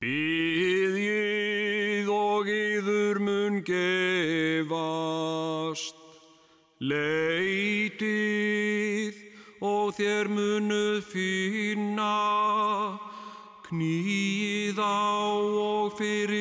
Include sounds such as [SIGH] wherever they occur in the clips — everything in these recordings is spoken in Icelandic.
Býðið og yður mun gefast, leitið og þér munuð finna, knýð á og fyrir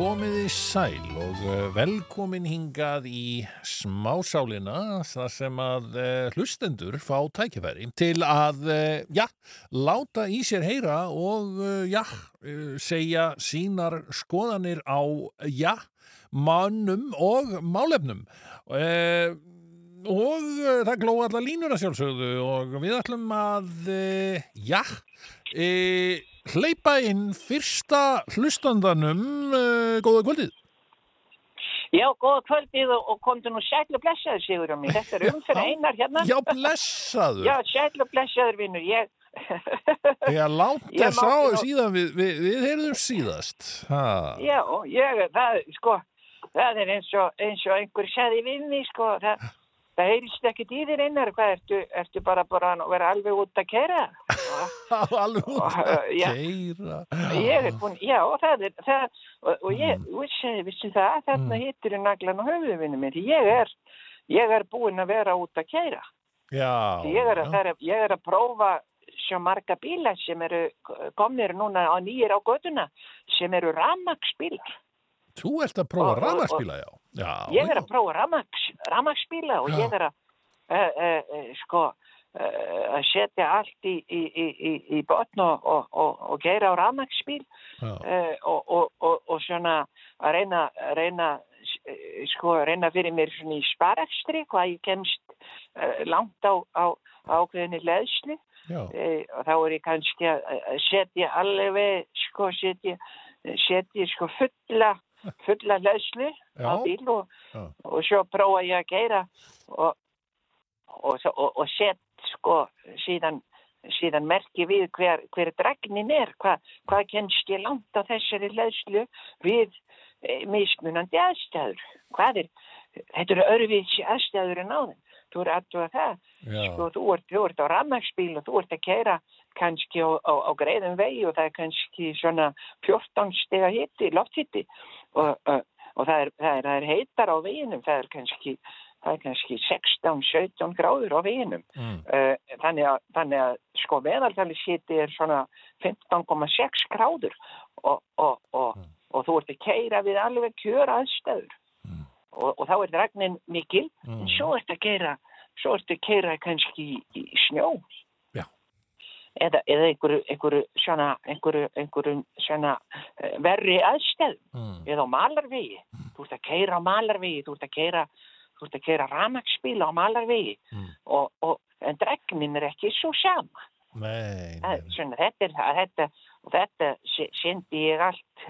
komiði sæl og eh, velkomin hingað í smásálina þar sem að uh, hlustendur fá tækifæri til að, uh, já, láta í sér heyra og, já, segja sínar skoðanir á, já, mannum og málefnum. Og það glóða allar línur að sjálfsögðu og við ætlum að, já, uh, hleypa inn fyrsta hlustandanum uh, góða kvöldið. Já, góða kvöldið og, og komdu nú sæl og blessaður, Sigur um mig. Þetta er umfyrir einar hérna. Já, blessaður. Já, sæl og blessaður, vinnur. Ég, [LAUGHS] Já, á mátti nú- síðan við, við, við heyrðum síðast. Ha. já, ég, það, sko, það er eins og, eins og einhver sagði við mig, sko, það, það heyrist ekkert í þér einar. Hvað, ertu, ertu bara bara að vera alveg út að kera? [LAUGHS] Alveg keira. Ég er búin, já, það er, það, og, og ég, vissi, vissi það, þarna Mm. hittir í naglan og höfuðu vinnu mér. Ég er, ég er búin að vera út að kera. Já. Ég er, að, er, ég er að prófa svo marga bíla sem eru komnir núna á nýjir á göduna sem eru ramagsbílar. Þú ert að prófa rafmagsbíla, já. Já, Ég er að prófa ramags, ramagsbíla og Já. ég er að uh, uh, uh, sko uh, að setja allt í, í, í, í, botn og, og, og, og geira á Já. uh, og, og, og, og svona að reyna, reyna uh, sko að reyna fyrir mér svona í sparakstri hvað ég kemst uh, langt á, á, á ákveðinni leðslu Já. e, og þá er ég kannski að setja alveg, sko, setja, setja sko fulla, [LAUGHS] fulla lauslu á bíl og, svo prófa ég að geira og, og, og, og set, sko, síðan, síðan merki við hver, hver dragnin er, hva, hvað kennst ég langt á þessari lauslu við e, mismunandi aðstæður. Hvað er, þetta eru öðruvísi aðstæður en áðin. Þú eru aðtúa það Já. sko, þú ert, þú ert á rammagsbíl og þú ert að keira kannski á, á, á greiðum vegi og það er kannski svona 14 stega hitti, lofthitti og, og, og það, er, það, er, það er heitar á veginum, það er kannski, það er kannski 16-17 gráður á veginum. Mm. Uh, þannig, að, þannig að sko meðaltali hitti er svona 15,6 gráður og, og, og, Mm. og þú ert að keira við alveg kjör aðstæður Mm. og, og þá er dragnin mikil Mm. en svo ert að keira svo ertu að keira kannski í, snjó Já. eða, eða einhverju, einhverju svona, einhverju, einhverju svona uh, verri aðstæð Mm. eða á malarvegi þú ert að keira á malarvegi þú ert að keira, þú ert að keira ramagsbíla á malarvegi Mm. og, og, en dregnin er ekki svo sama Nei, nei. svona, þetta er þetta, þetta sy- syndi ég allt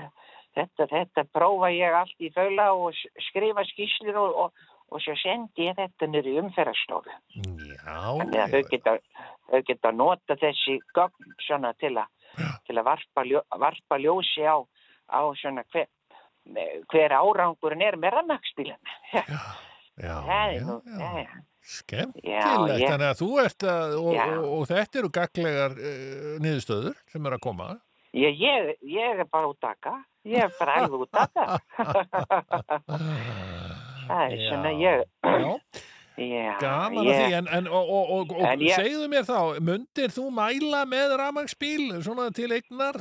þetta, þetta prófa ég allt í þaula og skrifa skýslur og, og, og svo sendi ég þetta í umferðarstofu þannig að þau geta, þau geta nota þessi gögn svona til að, [GASPS] til að varpa, ljó, varpa ljósi á, á svona hver, hver árangurinn er með rannakspílan. [LAUGHS] já, já, nú, já. já, já. Skemmtilegt, Já, þannig að þú ert að, og, Já. og, og þetta eru gaglegar uh, niðurstöður sem eru að koma. Ég, ég, ég er bara út taka, ég er bara alveg út taka. [LAUGHS] Það er svona ég, Já, já, gaman að ég, því, en, en, og, og, ég- segðu mér þá, mundir þú mæla með rafmagsbíl svona til eignar?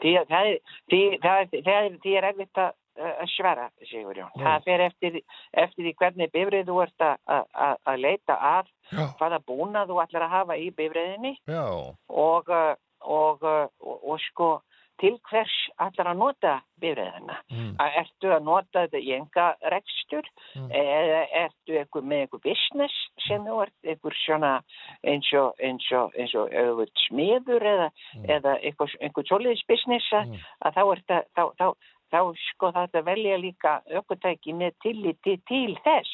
því, það, er, því, það, það, er, því er erfitt að að svara, Sigurjón. Nú. Það fer eftir, eftir því hvernig bifrið þú ert að- leita að, Já, hvaða búnað þú ætlar að hafa í bifriðinni já, og, uh, og, uh, og, og sko til hvers allar að nota bifræðina. Mm. Ertu að nota þetta í enga rekstur Mm. eða ertu eitthvað með eitthvað business sem þú ert eitthvað svona eins og, eins og, eins og smiður eða, eða eitthvað, eitthvað svoleiðis business að, Mm. að þá þá, þá, þá sko það að velja líka ökutæki með tilliti til þess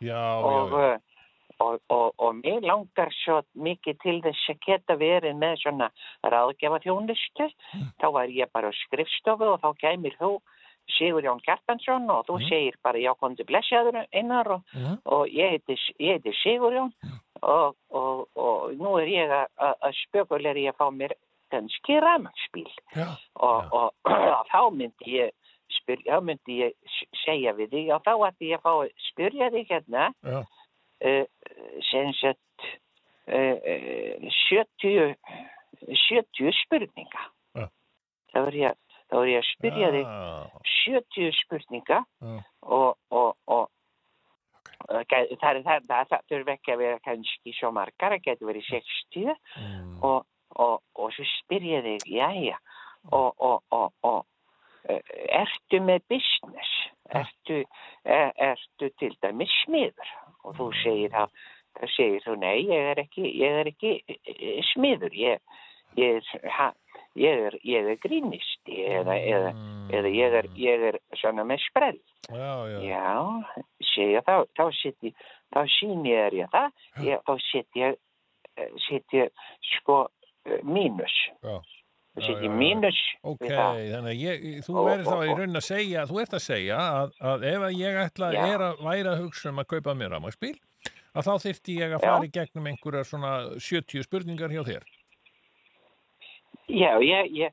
Já, og, já, já. uh, og, og, og mér langar svo mikið til þess að geta verið með svona ráðgjafa þjónustu þá var ég bara á skrifstofu og þá kæmir þú Sigur Jón Kjartansson og þú Mm. segir bara já kondi blessaður einar og, Mm. og ég heiti, ég heiti Sigur Jón og, og, og nú er ég að spökulegri að fá mér kannski rafmagsbíl Já, og, Já. og, [CLEARS THROAT] þá myndi ég spyrja, þá myndi ég segja við þig og þá ætti ég að fá að spyrja þig hérna uh, sem sett uh, uh, 70 70 spurninga Já. þá er ég, þá er ég að spyrja þig Já, 70 spurninga og, og, og Ok. gæ- það, það, það, það þurfi ekki að vera kannski svo margar, það getur verið 60 mm. og, og, og svo spyr ég þig, jæja, og, og, og, og eh, ertu með business, ertu, er, ertu til dæmis smiður? Og þú segir það, það segir þú, nei, ég er ekki, ég er ekki eh, smiður, ég, ég er, ha, ég er, ég er grínisti eða, eða, eða ég er, ég er svona með sprell. Já, já, Já, segja þá, þá sitt ég, síni ég það, ég, þá sitt ég, sitt ég sko mínus, já. Já, sitt já, ég já. mínus Ok, við þannig að ég, þú verður þá í og- raun að segja, þú ert að segja að, að ef að ég ætla, Já. er að væri að hugsa um að kaupa mér rafmagsbíl, að þá þyrfti ég að Já. fara í gegnum einhverjar svona 70 spurningar hjá þér. Já, ég, ég,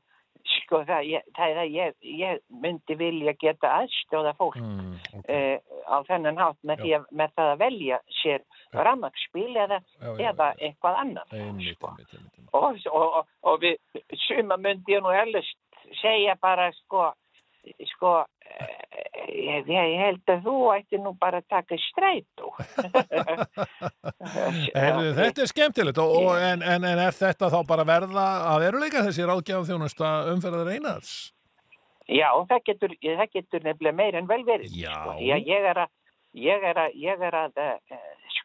sko það, ég, það er það, ég, ég myndi vilja geta aðstóða fólk Mm, ok, eh, á þennan hátt með, Já. því að, með það að velja sér Já. rammagsspíl eða, já, já, eða já. eitthvað. Einmitt, sko. Og, og, og, við suma myndi ég nú ellust segja bara sko sko eh, ég, ég held að þú ætti nú bara að taka strætó [LAUGHS] Herðu, þetta er skemmtilegt og, og, en, en, en er þetta þá bara verða að veruleika þessi ráðgjaf þjónusta umferðar einars? já, það getur, það getur nefnilega meir en vel verið sko. ég, ég er að ég er að, ég er að eh,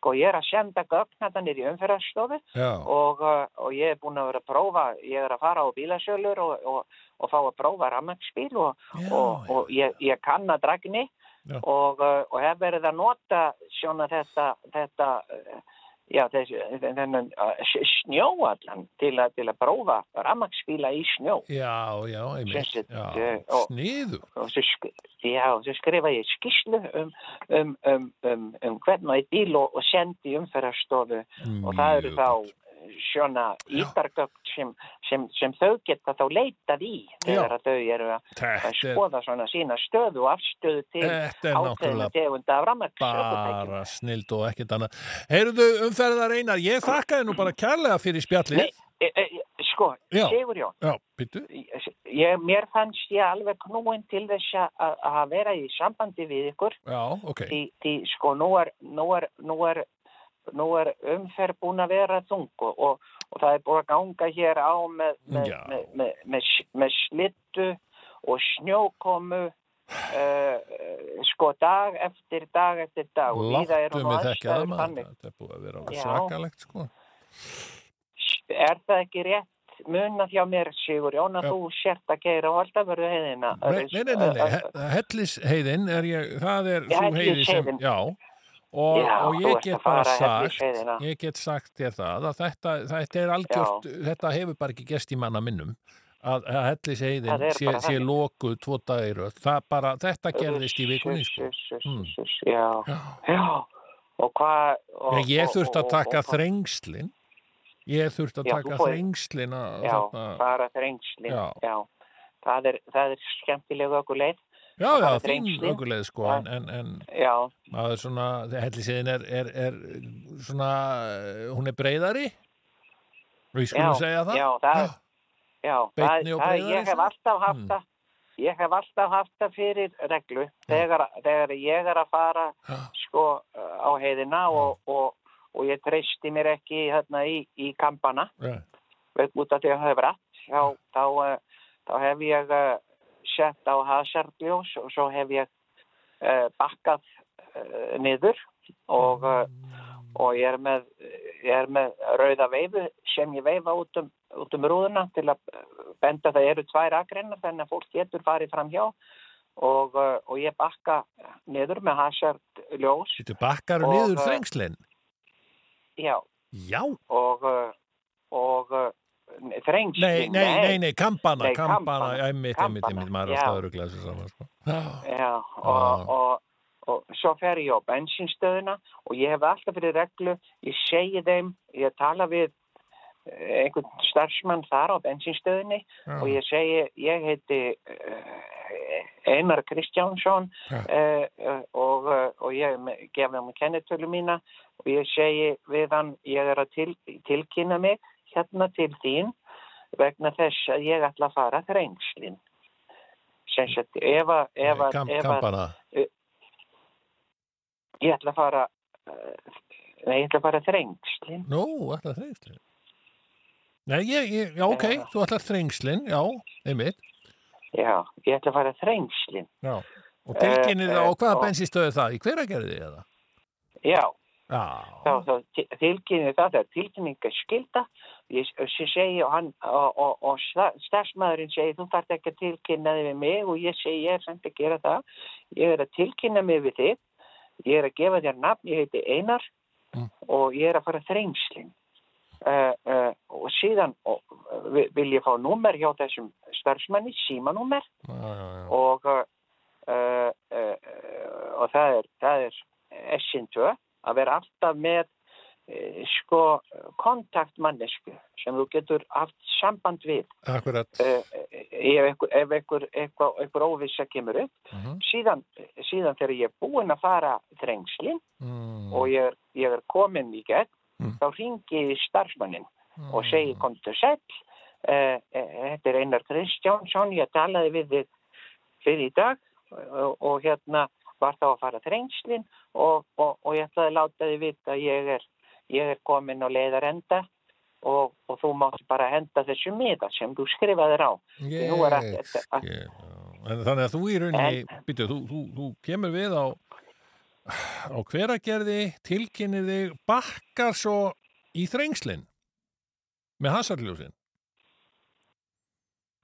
sko ég er að senda gögnatanir í umferðarstofu og, uh, og ég er búin að vera að prófa, ég er að fara á bílasölur og, og, og fá að prófa rammagsbíl og, Já, og, og ég, ég kann að dragni og, uh, og hef verið að nota svona þetta, þetta uh, já, þessi, þennan uh, s- snjó allan til, að- til að prófa rammagsbíla í snjó já, já, einmitt, eh, sniðu. já, svo skrifa ég skýslu um, um, um, um, um hvern og einn bíl og, og sendi umferðarstofu og það eru þá. Svona ítargögn sem, sem, sem þau geta þá leitað í þegar Já. þau eru að, skoða svona sína stöðu og afstöðu til náttúrulega tegunda af rammagsökutækjum. bara snild og ekkert annað. Heyrðu umferðar einar, ég þakkaði nú bara kærlega fyrir spjallið. E, e, sko, Já. Sigurjón, Já, byttu. ég, mér fannst ég alveg knúin til þess að, vera í sambandi við ykkur Já, ok. því, því sko nú er, nú er, nú er, nú er umferð búin að vera þung og, og, og það er búin að ganga hér á með, með, með, með, slittu og snjókomu uh, sko dag eftir dag eftir dag og víða eru Láttu nú mig þekkja það aðstæður maður. þannig. Þetta er búið að vera alveg svakalegt, sko. Er það ekki rétt munað hjá mér, Sigur Jón, að þú sért að geira á Aldavörðu heiðina? Nei, nei, nei, nei, nei. He- Hellisheiðin er ég, það er Já, svo heiði sem, já. Og, Já, og ég get bara sagt, Hellisheiðina. ég get sagt þér það að þetta, þetta er algjört, þetta hefur bara ekki gest í manna minnum að, að er sé, sé lokuð tvo dagir það bara, þetta gerðist í vikunni sko. Mm. Já, Já. já. Og hvað... og- ég og- þurfti að og- taka og hvað- þrengslin ég þurfti að taka þrengslin Já, bara þrengslin. Já. Það er, það er skemmtilega okkur leið. Já, að já, þrengslin. aukuleið sko, Já. en, en, en Já, maður svona, hellisheiðin er, er, er svona, hún er breyðari við já, skulum segja það já, það, já, það, það, ég hef alltaf haft Mm. það. Ég hef alltaf haft það fyrir reglu þegar, þegar ég er að fara Já. sko á heiðina og, og, og ég treysti mér ekki hérna í, í kampana Já. út af því að það hefur rætt þá, þá, eh, þá hef ég uh, sett á hasardljós og svo hef ég uh, bakkað uh, niður og, uh, og ég er með, ég er með rauða veifu sem ég veifa út um, út um rúðuna til að benda það eru tvær akreinar þannig að fólk getur farið fram hjá og, og ég bakka niður með hasardljós, Þetta bakkar Og, niður þrengslinn. já, Já. og, og þrengslin, Nei, nei, nei, nei, kampana, Nei, kampana, kampana, einmitt, einmitt, einmitt, maður er alltaf öruglega þessu saman, sko. Já. Ah. og, og, og svo fer ég á bensinstöðuna og ég hef alltaf fyrir reglu, ég segi þeim, ég tala við eh, einhvern starfsmann þar á bensinstöðunni Já. og ég segi, ég heiti uh, Einar Kristjánsson Já. uh, og, og ég gef hann kennitölu mína og ég segi við hann, ég er að til, tilkynna mig hérna til þín vegna þess að ég ætla að fara þrengslinn. Ef að, að, Kamp, að ég ætla að fara, uh, nei, ég ætla að fara þrengslinn. Nú, ætlar þrengslinn. Nei, ég, ég, já, ok, Já. þú ætlar þrengslinn, já, einmitt, Já, ég ætla að fara þrengslinn. já. Og Eh, það, eh, og hvaða og- bensinstöð er það? Í hveragerði eða? Já, Já. þá, þá ti- tilkynni það, það er tilkynningaskylda. Ég, ég segi og hann, og, og, og stafsmæðurinn segi, þú þarf ekki að tilkynna þig við mig og ég segi, ég er samt að gera það. Ég er að tilkynna mig við þig. Ég er að gefa þér nafn, ég heiti Einar Mm. og ég er að fara þrengslinn. Uh, uh, og síðan og, uh, vil- ég fá númer hjá þessum starfsmanni, símanúmer já. og, uh, uh, uh, og það er, er S2 að vera alltaf með uh, sko kontaktmannesku sem þú getur haft samband við Akkurat. uh, ef einhver, óvissa kemur upp Mhm. síðan, síðan þegar ég er búinn að fara þrengslinn Mm. og ég er, ég er komin í gegn Mm. þá ringi starfsmannin og Mm. segi komdu sæll uh, þetta er Einar Kristjánsson ég talaði við þig fyrir í dag og, og hérna var þá að fara þrengslinn og, og, og ég ætlaði að láta þið vita að ég er, ég er komin á leiðar enda og, og þú mátt bara henda þessu miða sem þú skrifaðir á er að- að-. En þannig að þú í rauninni, býtu, þú, þú, þú kemur við á, á hveragerði, tilkynir þig, bakkar svo í þrengslinn með hasarljósin.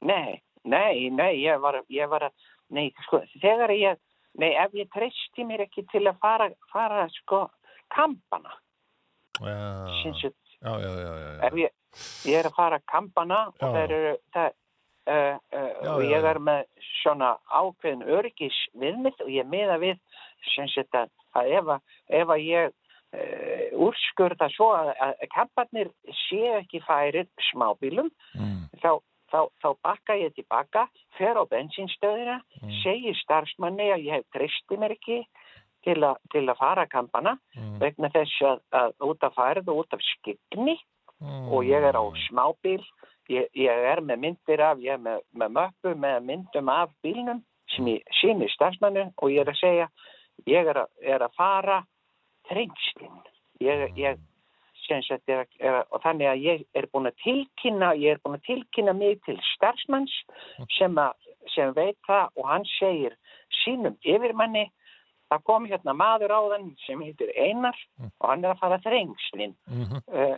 Nei, nei, nei, ég var, ég var að, nei, sko, þegar ég, nei, ef ég treysti mér ekki til að fara, fara, sko, kampana, ef ég, ég er að fara kampana og Já. það eru, það, uh, uh, Já, og ég er með svona ákveðin öryggis viðmið og ég miða við, sinns að, að ef að, ef að ég uh, úrskurða svo að, að kampanir séu ekki færir smábílum, Mm, þá, þá, þá bakka ég tilbaka, fer á bensinstöðina, Mm. segir starfsmanni að ég hef treysti mér ekki til, a, til að fara kampana mm, vegna þess að, að út af færð og út af skipni mm. og ég er á smábíl, ég, ég er með myndir af, ég er með, með möppu með myndum af bílnum sem ég síni starfsmanni og ég er að segja, ég er að, er að fara þrengslinn. Ég, ég, sem sagt, er, er, og þannig að ég er búin að tilkynna, ég er búin að tilkynna mig til starfsmanns sem, að, sem veit það og hann segir sínum yfirmanni það kom hérna maður á þann sem heitir Einar og hann er að fara þrengslinn. Mhm, uh,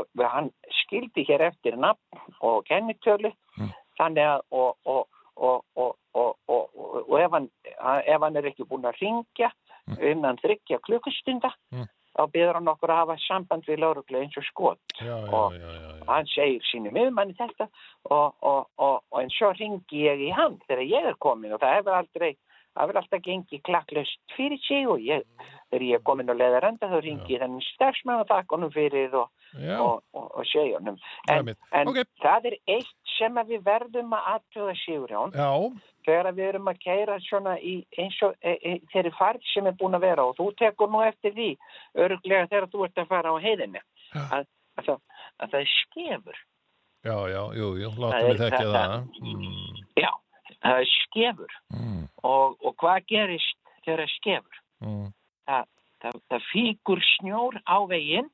og hann skildi hér eftir nafn og kennitölu. Mm. þannig að og, og, og, og, og, og, og, og ef, hann, ef hann er ekki búin að ringja innan þryggja klukkustunda Mm. þá byrður hann okkur að hafa samband við lauruglu eins og skot. Já, já, Og- já, hann segir sínum yfirmanni þetta og, og, og, ringi ég í hann þegar ég er komin og það hefur aldrei það hefur alltaf gengið klakklaust fyrir sig og ég, þegar ég er komin á leðar enda þá ringi ég þennan starfsmann og þakka honum fyrir og, og, og, og segja honum. Það en, en Ok. það er eitt sem við verðum að aðtöða Sigurjón. Já, þegar við erum að keira svona í eins og e, e, þeirri færð sem er búin að vera og þú tekur nú eftir því örglega þegar þú ert að fara á heiðinni. Að, að, það, að það er skefur. Já, já, jú, jú, Það er við þekkja þetta. það. Mm, Já, það er skefur mm, og, og hvað gerist þegar það er skefur? mm, Það, það, það fíkur snjór á veginn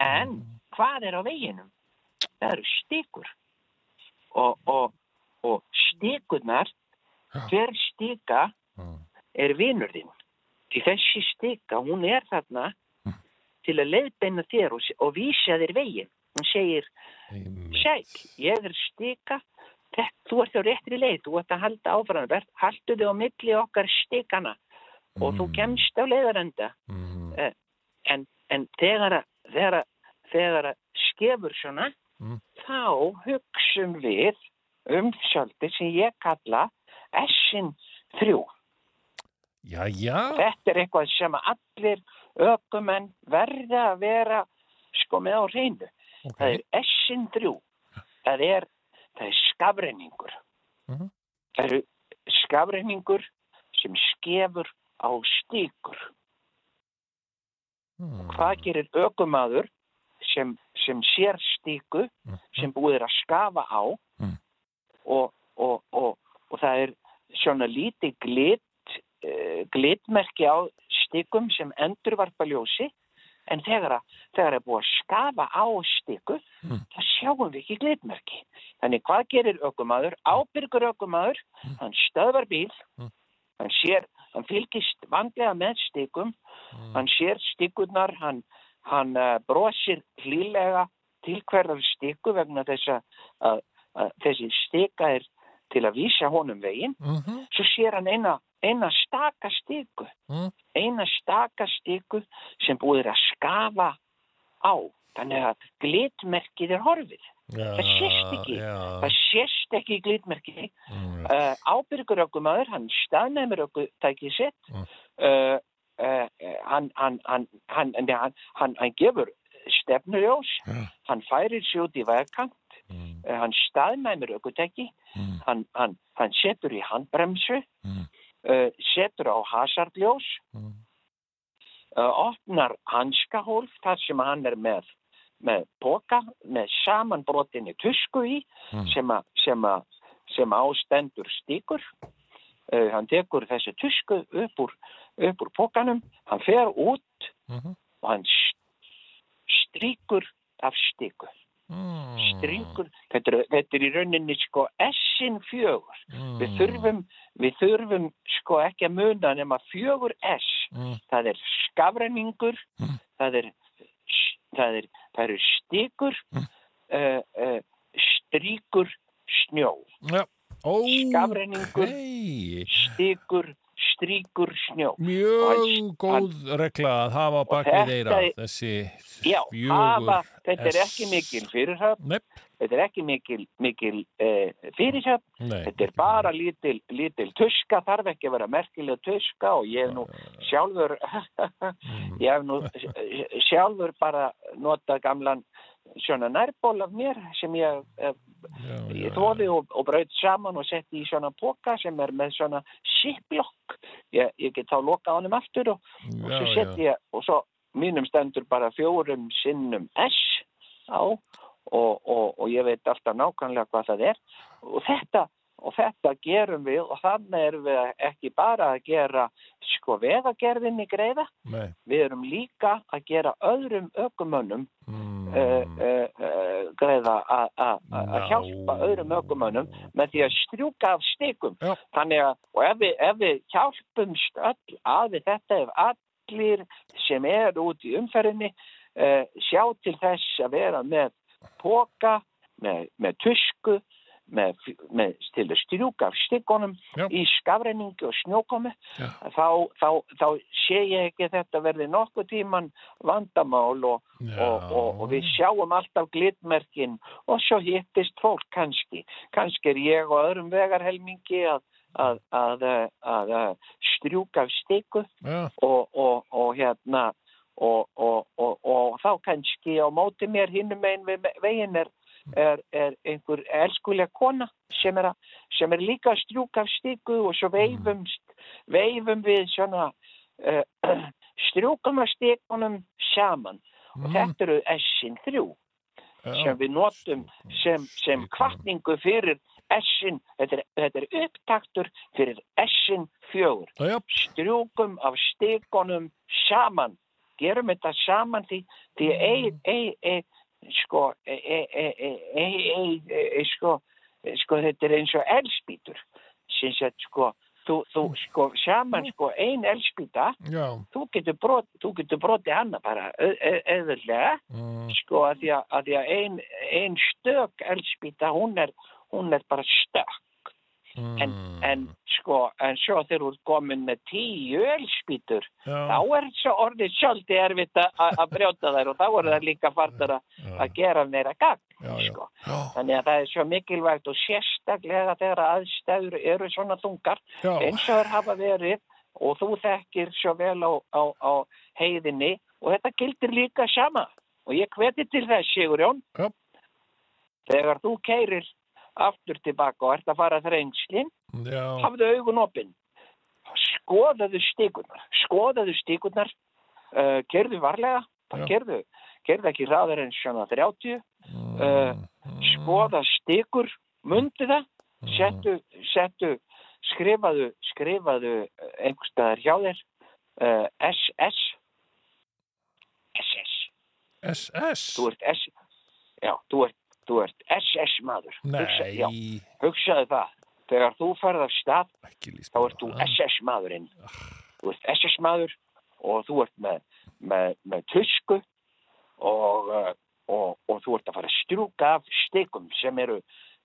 en hvað er á veginum? Það eru stikur og, og, og stíkunar, Já. hver stíka Mm. er vinur þinn. Því þessi stíka, hún er þarna Mm. til að leiðbeina þér og, og vísa þér veginn. Hún segir, sæl, ég er stíka, Þek, þú ert á réttri leið, þú ert að halda áfram, verð, haldu þig á milli okkar stíkana og þú Mm. kemst á leiðarenda. Mm. En, en þegar, að- þegar, að- þegar að skefur svona, Mm. þá hugsum við um svolítið sem ég kalla essin þrjú. Já, já. Þetta er eitthvað sem allir ökumenn verða að vera sko með á hreinu. Ok. Það er essin þrjú. Það er, það er skafreiningur. Mhm. Það eru skafreiningur sem skefur á stíkur. Mm. Hvað gerir ökumadur sem, sem sér stíku Mm. sem búið er að skafa á Mm. og, og, og, og það er svona lítið glit, uh, glitmerki á stíkum sem endurvarpa ljósi en þegar, þegar er búið að skafa á stíku Mm. þá sjáum við ekki glitmerki. Þannig hvað gerir ökumadur? Ábyrgur ökumadur, hann stöðvar bíl, Mm. hann sér, hann fylgist vandlega með stíkum Mm. hann sér stíkurnar, hann, hann uh, brosir hlýlega til hverðar stíku vegna þess að, að, að þessi stíka er til að vísa honum veginn. Mhm. Svo sér hann eina, eina stakastíku mm. eina stakastíku sem búið að skafa á þannig að glitmerkið er horfið ja, það sést ekki ja. það sést ekki glitmerkið mm. uh, ábyrgur okkur maður hann staðnæmur okkur tækið sitt mm. uh, uh, hann, hann, hann, hann gefur stefnurjós ja. hann færir sér út í vegkant Mm. Uh, hann staðnæmir aukertæki mm. hann, hann, hann setur í handbremsu mm uh, setur á hasardljós, Mm. uh, opnar hanskahólf þar sem hann er með, með póka, með samanbrotinni tusku í, Mm. sem, a, sem, a, sem ástendur stíkur. Uh, hann tekur þessi tusku upp úr, upp úr pókanum, hann fer út Mhm. og hann s- stríkur af stíku. Mm. Stríkur, þetta er, þetta er í rauninni sko essin fjögur. Mm. Við þurfum, við þurfum sko ekki að muna nema fjögur S. Mm. Það er skafrenningur, Mm. það er, það er, það eru stíkur, Mm. uh, uh, stríkur, snjó. Já. Ó, Skafrenningur. ok. Stíkur, stríkur, snjó. Mjög góð regla að hafa bakið þeirra þessi Já, hafa, þetta er ekki mikil fyrirhöfn, Nei, þetta er ekki mikil, mikil fyrirhöfn, nei þetta er bara lítil, lítil tuska, þarf ekki að vera merkileg tuska og ég hef nú sjálfur, Mm. [LAUGHS] ég hef nú eh, [LAUGHS] sjálfur bara notað gamlan svona nærból af mér sem ég, eh, ég þóði og, og braut saman og setti í svona póka sem er með svona ziplock. Ég, ég get þá loka á honum aftur og, og já, svo já. setti ég, og svo mínum stendur bara fjórum sinnum S á og, og, og ég veit alltaf nákvæmlega hvað það er og þetta, og þetta gerum við og þannig erum við ekki bara að gera sko vegagerðinni greiða, Nei. við erum líka að gera öðrum ökumönnum Mm. Uh, uh, uh, greiða að- að að Já. hjálpa öðrum ökumönnum með því að strjúka af stikum. Já. Þannig að, og ef við, ef við hjálpumst öll að við þetta, ef allir sem eru út í umferðinni sjá til þess að vera með póka, með, með tusku, með, með til að strjúka af stikunum Já. í skafreiningi og snjókomi, þá, þá, þá sé ég ekki þetta verði nokkuð tíman vandamál og og, og, og við sjáum alltaf glitmerkin og svo hittist fólk kannski. Kannski er ég og öðrum vegarhelmingi að, að, að, að, strjúka af Já, og, og, og hérna og, og, og, og þá kannski á móti mér hinnum einn veginn er, er, er einhver elskulega kona sem er, að, sem er líka að strjúka af stiku og svo veifumst, veifum við svona uh, [CLEARS THROAT] strjúkum af stikunum saman. Og Mm. þetta eru S-in þrjú sem við notum sem, sem kvartningu fyrir S-in, þetta, er- þetta er upptaktur fyrir S-in fjögur. Strjúkum af stikunum saman, gerum þetta saman því, því ei, sko, ei, ei, ei, sko, sko þetta er eins og elspítur sem sett sko þú, þú sko saman sko ein elspíta þú getur brot, þú getur brotið hana bara auðvöldlega Mm. sko að því að, að, því að ein, ein stök elspíta hún er, hún er bara stök en, Mm. en sko en svo þegar þú ert komin með tíu elspítur Já. þá er svo orðið svolítið erfitt að- brjóta þær og þá er það líka fartar að, gera meira gagn Já, sko. Já. þannig að það er svo mikilvægt og sérstaklega þegar aðstæður eru svona þungar Já. eins og þær hafa verið og þú þekkir svo vel á, á, á heiðinni og þetta gildir líka sama og ég hveti til þess Sigurjón Já. þegar þú keirir aftur tilbaka og ert að fara þrengslinn Já. hafðu augun opinn skoðaðu stíkurnar skoðaðu stíkurnar uh, kerðu varlega Já. kerðu, kerðu ekki ráður en svona 30 Mm. uh, skoða stíkur mundi það Mm. settu, settu skrifaðu, skrifaðu einhverstaðar hjá þér uh, SS SS SS? þú ert S já, þú ert, þú ert SS maður. Hugsa, já, hugsaðu það. Þegar þú ferð af stað þá ert þú það. SS maðurinn. Þú ert SS maður og þú ert með, með, með tusku og, uh, og, og þú ert að fara að strjúka af stikum sem eru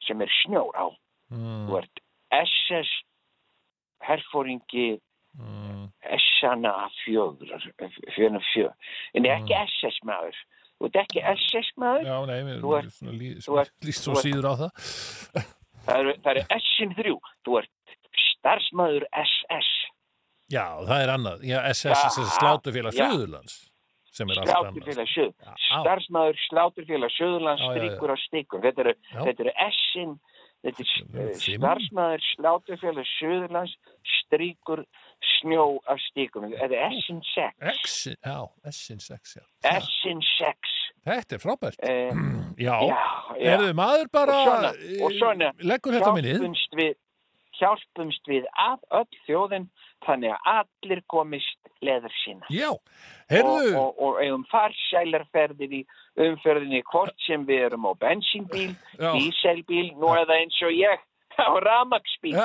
sem er snjór á. Mm. þú ert SS herfóringi Mm. S-ana fjögur fjögur fjögur. En ekki SS maður þú ert ekki SS maður Já, nei, mér ert- svona lí, líst svo þú ert- síður á það. það eru, eru S-in þrjú þú ert starfsmaður SS Já, það er annað. Já, SS, Slátufélag er annað. Sláturfélag Suð Já. starfsmaður já, já. stríkur á stikum þetta eru, S-in þetta er starfsmaður Sláturfélag Suðurlands stríkur snjó af stikum þetta er S-in 6 X, já, S-in 6, já. S-in 6 Þetta er frábært. eh, [CLEARS THROAT] Já, já, erðu maður bara, Og svona, og svona, eh, leggur þetta minnið. hjálpumst við hjálpumst við að öll þjóðin þannig að allir komist leður sína Já, og, heyrðu, og, og eigum farsælarferðir í umferðinni hvort sem við erum á bensínbíl, Já. díselbíl, nú eða eins og ég [LAUGHS] á ramagsbíl.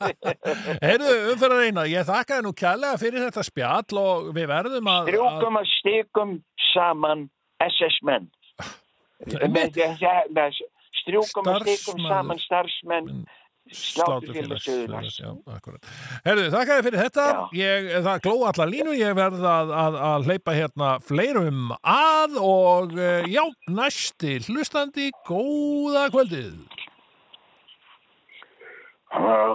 [LAUGHS] heyrðu, umfyrir reyna, ég þakkaði nú kærlega fyrir þetta spjall og við verðum að... Strjúkum að stikum saman SS-menn. Strjúkum að Starfsmaður. saman starfsmenn Já, akkurat. Herðu, þakka þér fyrir þetta. Ég, það gló allar línu, ég verð að, að, að hleypa hérna fleirum að og eh, já, næsti hlustandi, góða kvöldið. Uh,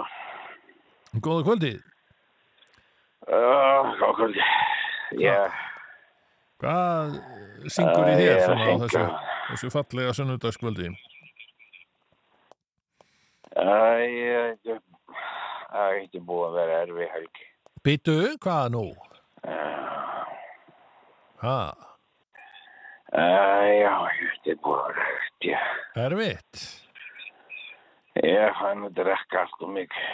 Góða kvöldið. uh, okkur, ég, Hvað syngur í Uh, þér að þessu, þessu fallega sunnudagskvöldi? Ég, það er ekki búið að vera erfi helgi. Býtu, hvað nú? Uh, já, þetta er búið að vera erfitt, ég, erfitt? ég fann að drekka allt og mikið.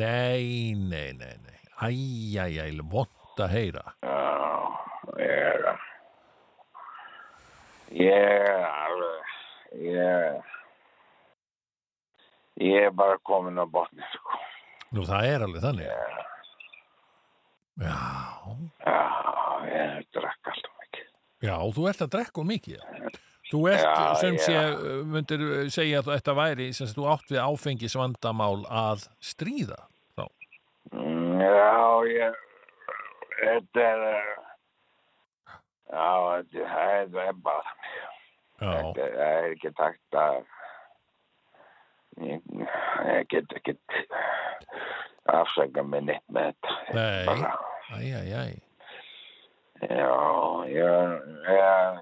Nei, nei, nei, nei. Æj, æj, æj, vond að heyra. Já, ég er, ég er alveg, ég, ég er bara komin á botni, sko. Nú, það er alveg þannig. Já, Já, ég drekka allt og mikið. já, þú ert að drekka mikið. Þú ert, Já, sem já. sé, myndir segja að þetta væri, sem sé, þú átt við áfengisvandamál að stríða. Þá. Mm, Já, ég, þetta er, já, þetta er bara. Já, Þetta er ekki takt að, ég, ég get ekki afsaka mig neitt með þetta. Nei. Æj, æj, æj. já, ég, ég,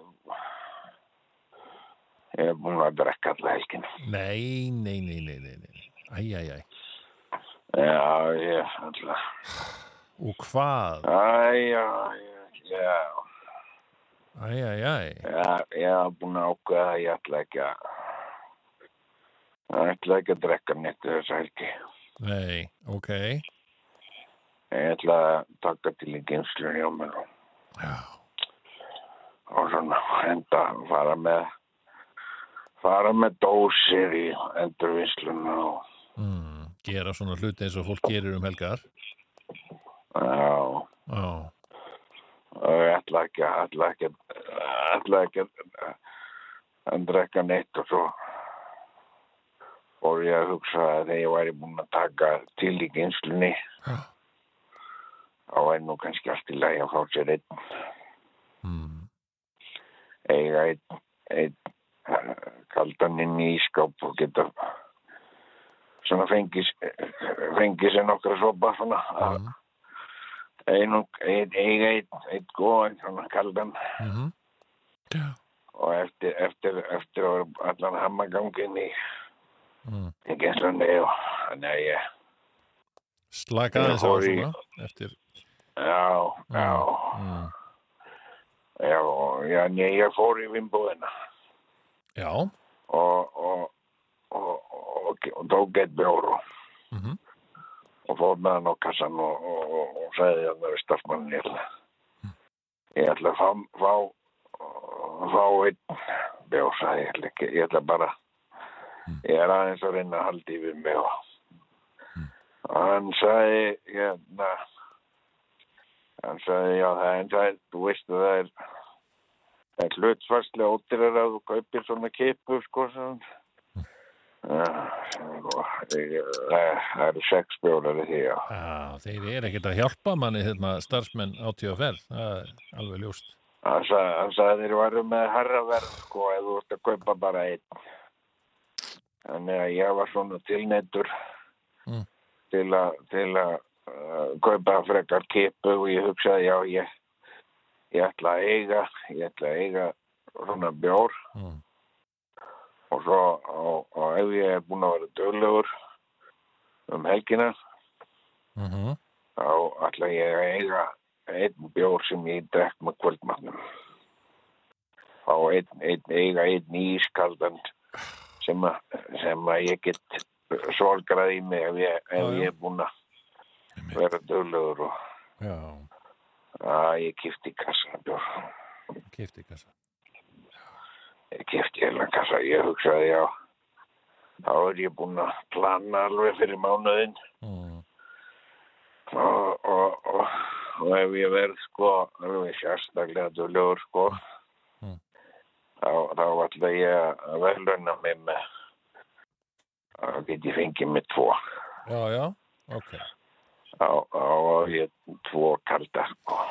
ég er búin að drekka alla helgin. Nei, nei, nei, nei. Æj, æj, æj. Já, ég, alltaf, Og hvað? æ, já, já, já. Æj, æj, æj. Já, ég hef búin að ákveða að ég ætla ekki að ég ætla ekki að drekka neitt þess helgi. Nei, ok. Ég ætla að taka til í gynslun hjá mér og, og svona enda fara með fara með dósir í endurvinnsluna og mm, gera svona hluti eins og fólk gerir um helgar já, Já, ég ætla ekki, ætla ekki, ætla ekki að- að drekka neitt og svo fór ég að hugsa að þegar ég væri búinn að taka til í geinslunni Já. þá væri nú kannski allt í lagi að fá sér einn. Mm, eiga einn, eh, kaldan inn í ískáp og geta svona fengis fengis sér nokkra sopa svona. Mm, einu, ein, eiga einn, einn góðan svona kaldan. Mm, Já, og eftir, eftir, eftir allan hammagangin í, mm. í genslunni og þannig að ég Slaka Ég aðeins á svona eftir já, já, mm, já, já, nei, ég fór í vimbúðina Já, og, og, og, og, tók eitt bjór og, mm og fór með hann á kassan og, og, og, og sagði hann við starfsmannin ég ætla, ég ætla að fá, fá, fá einn bjór, sagði ég, ætla ekki, ég ætla bara, ég er aðeins að reyna að halda yfir mig og, og hann sagði, hérna, hann sagði, já, það er það þú veist að það er, það er hlutfarslega ódýrar að þú kaupir svona kipu, sko, sko, ég- það eru sex bjórar í því, já. Já, þeir eru ekkert að hjálpa manni hérna starfsmenn á tíðaferð, það er alveg ljóst. Hann sagði, þeir varu með herraverð, sko, ef þú ert að kaupa bara einn. Þannig að ég var svona tilneittur Mm. til að, til að uh, kaupa frekar kipu og ég hugsaði, já, ég, ég ætla að eiga, ég ætla að eiga svona bjór Mm. og svo, og, og ef ég er búin að vera döglegur um helgina, Mm -hmm. þá ætla ég að eiga einn bjór sem ég drekk með kvöldmatnum. Fá einn, einn, eiga einn ískaldan sem, að, sem að ég get sorgrað í mig ef ég, ef ég er búin að vera döglegur og Já, að ég kifti kassa kifti kassa. Ég kifti heila kassa, ég hugsaði já, þá er ég búin að plana alveg fyrir mánuðinn Mm. og, og, og, og ef ég verð sko alveg sérstaklega dölur sko. Þá, ætla ég að verðluna mig með að get ég fengið með tvo. Já, já, ok. á, á ég tvo kalda sko.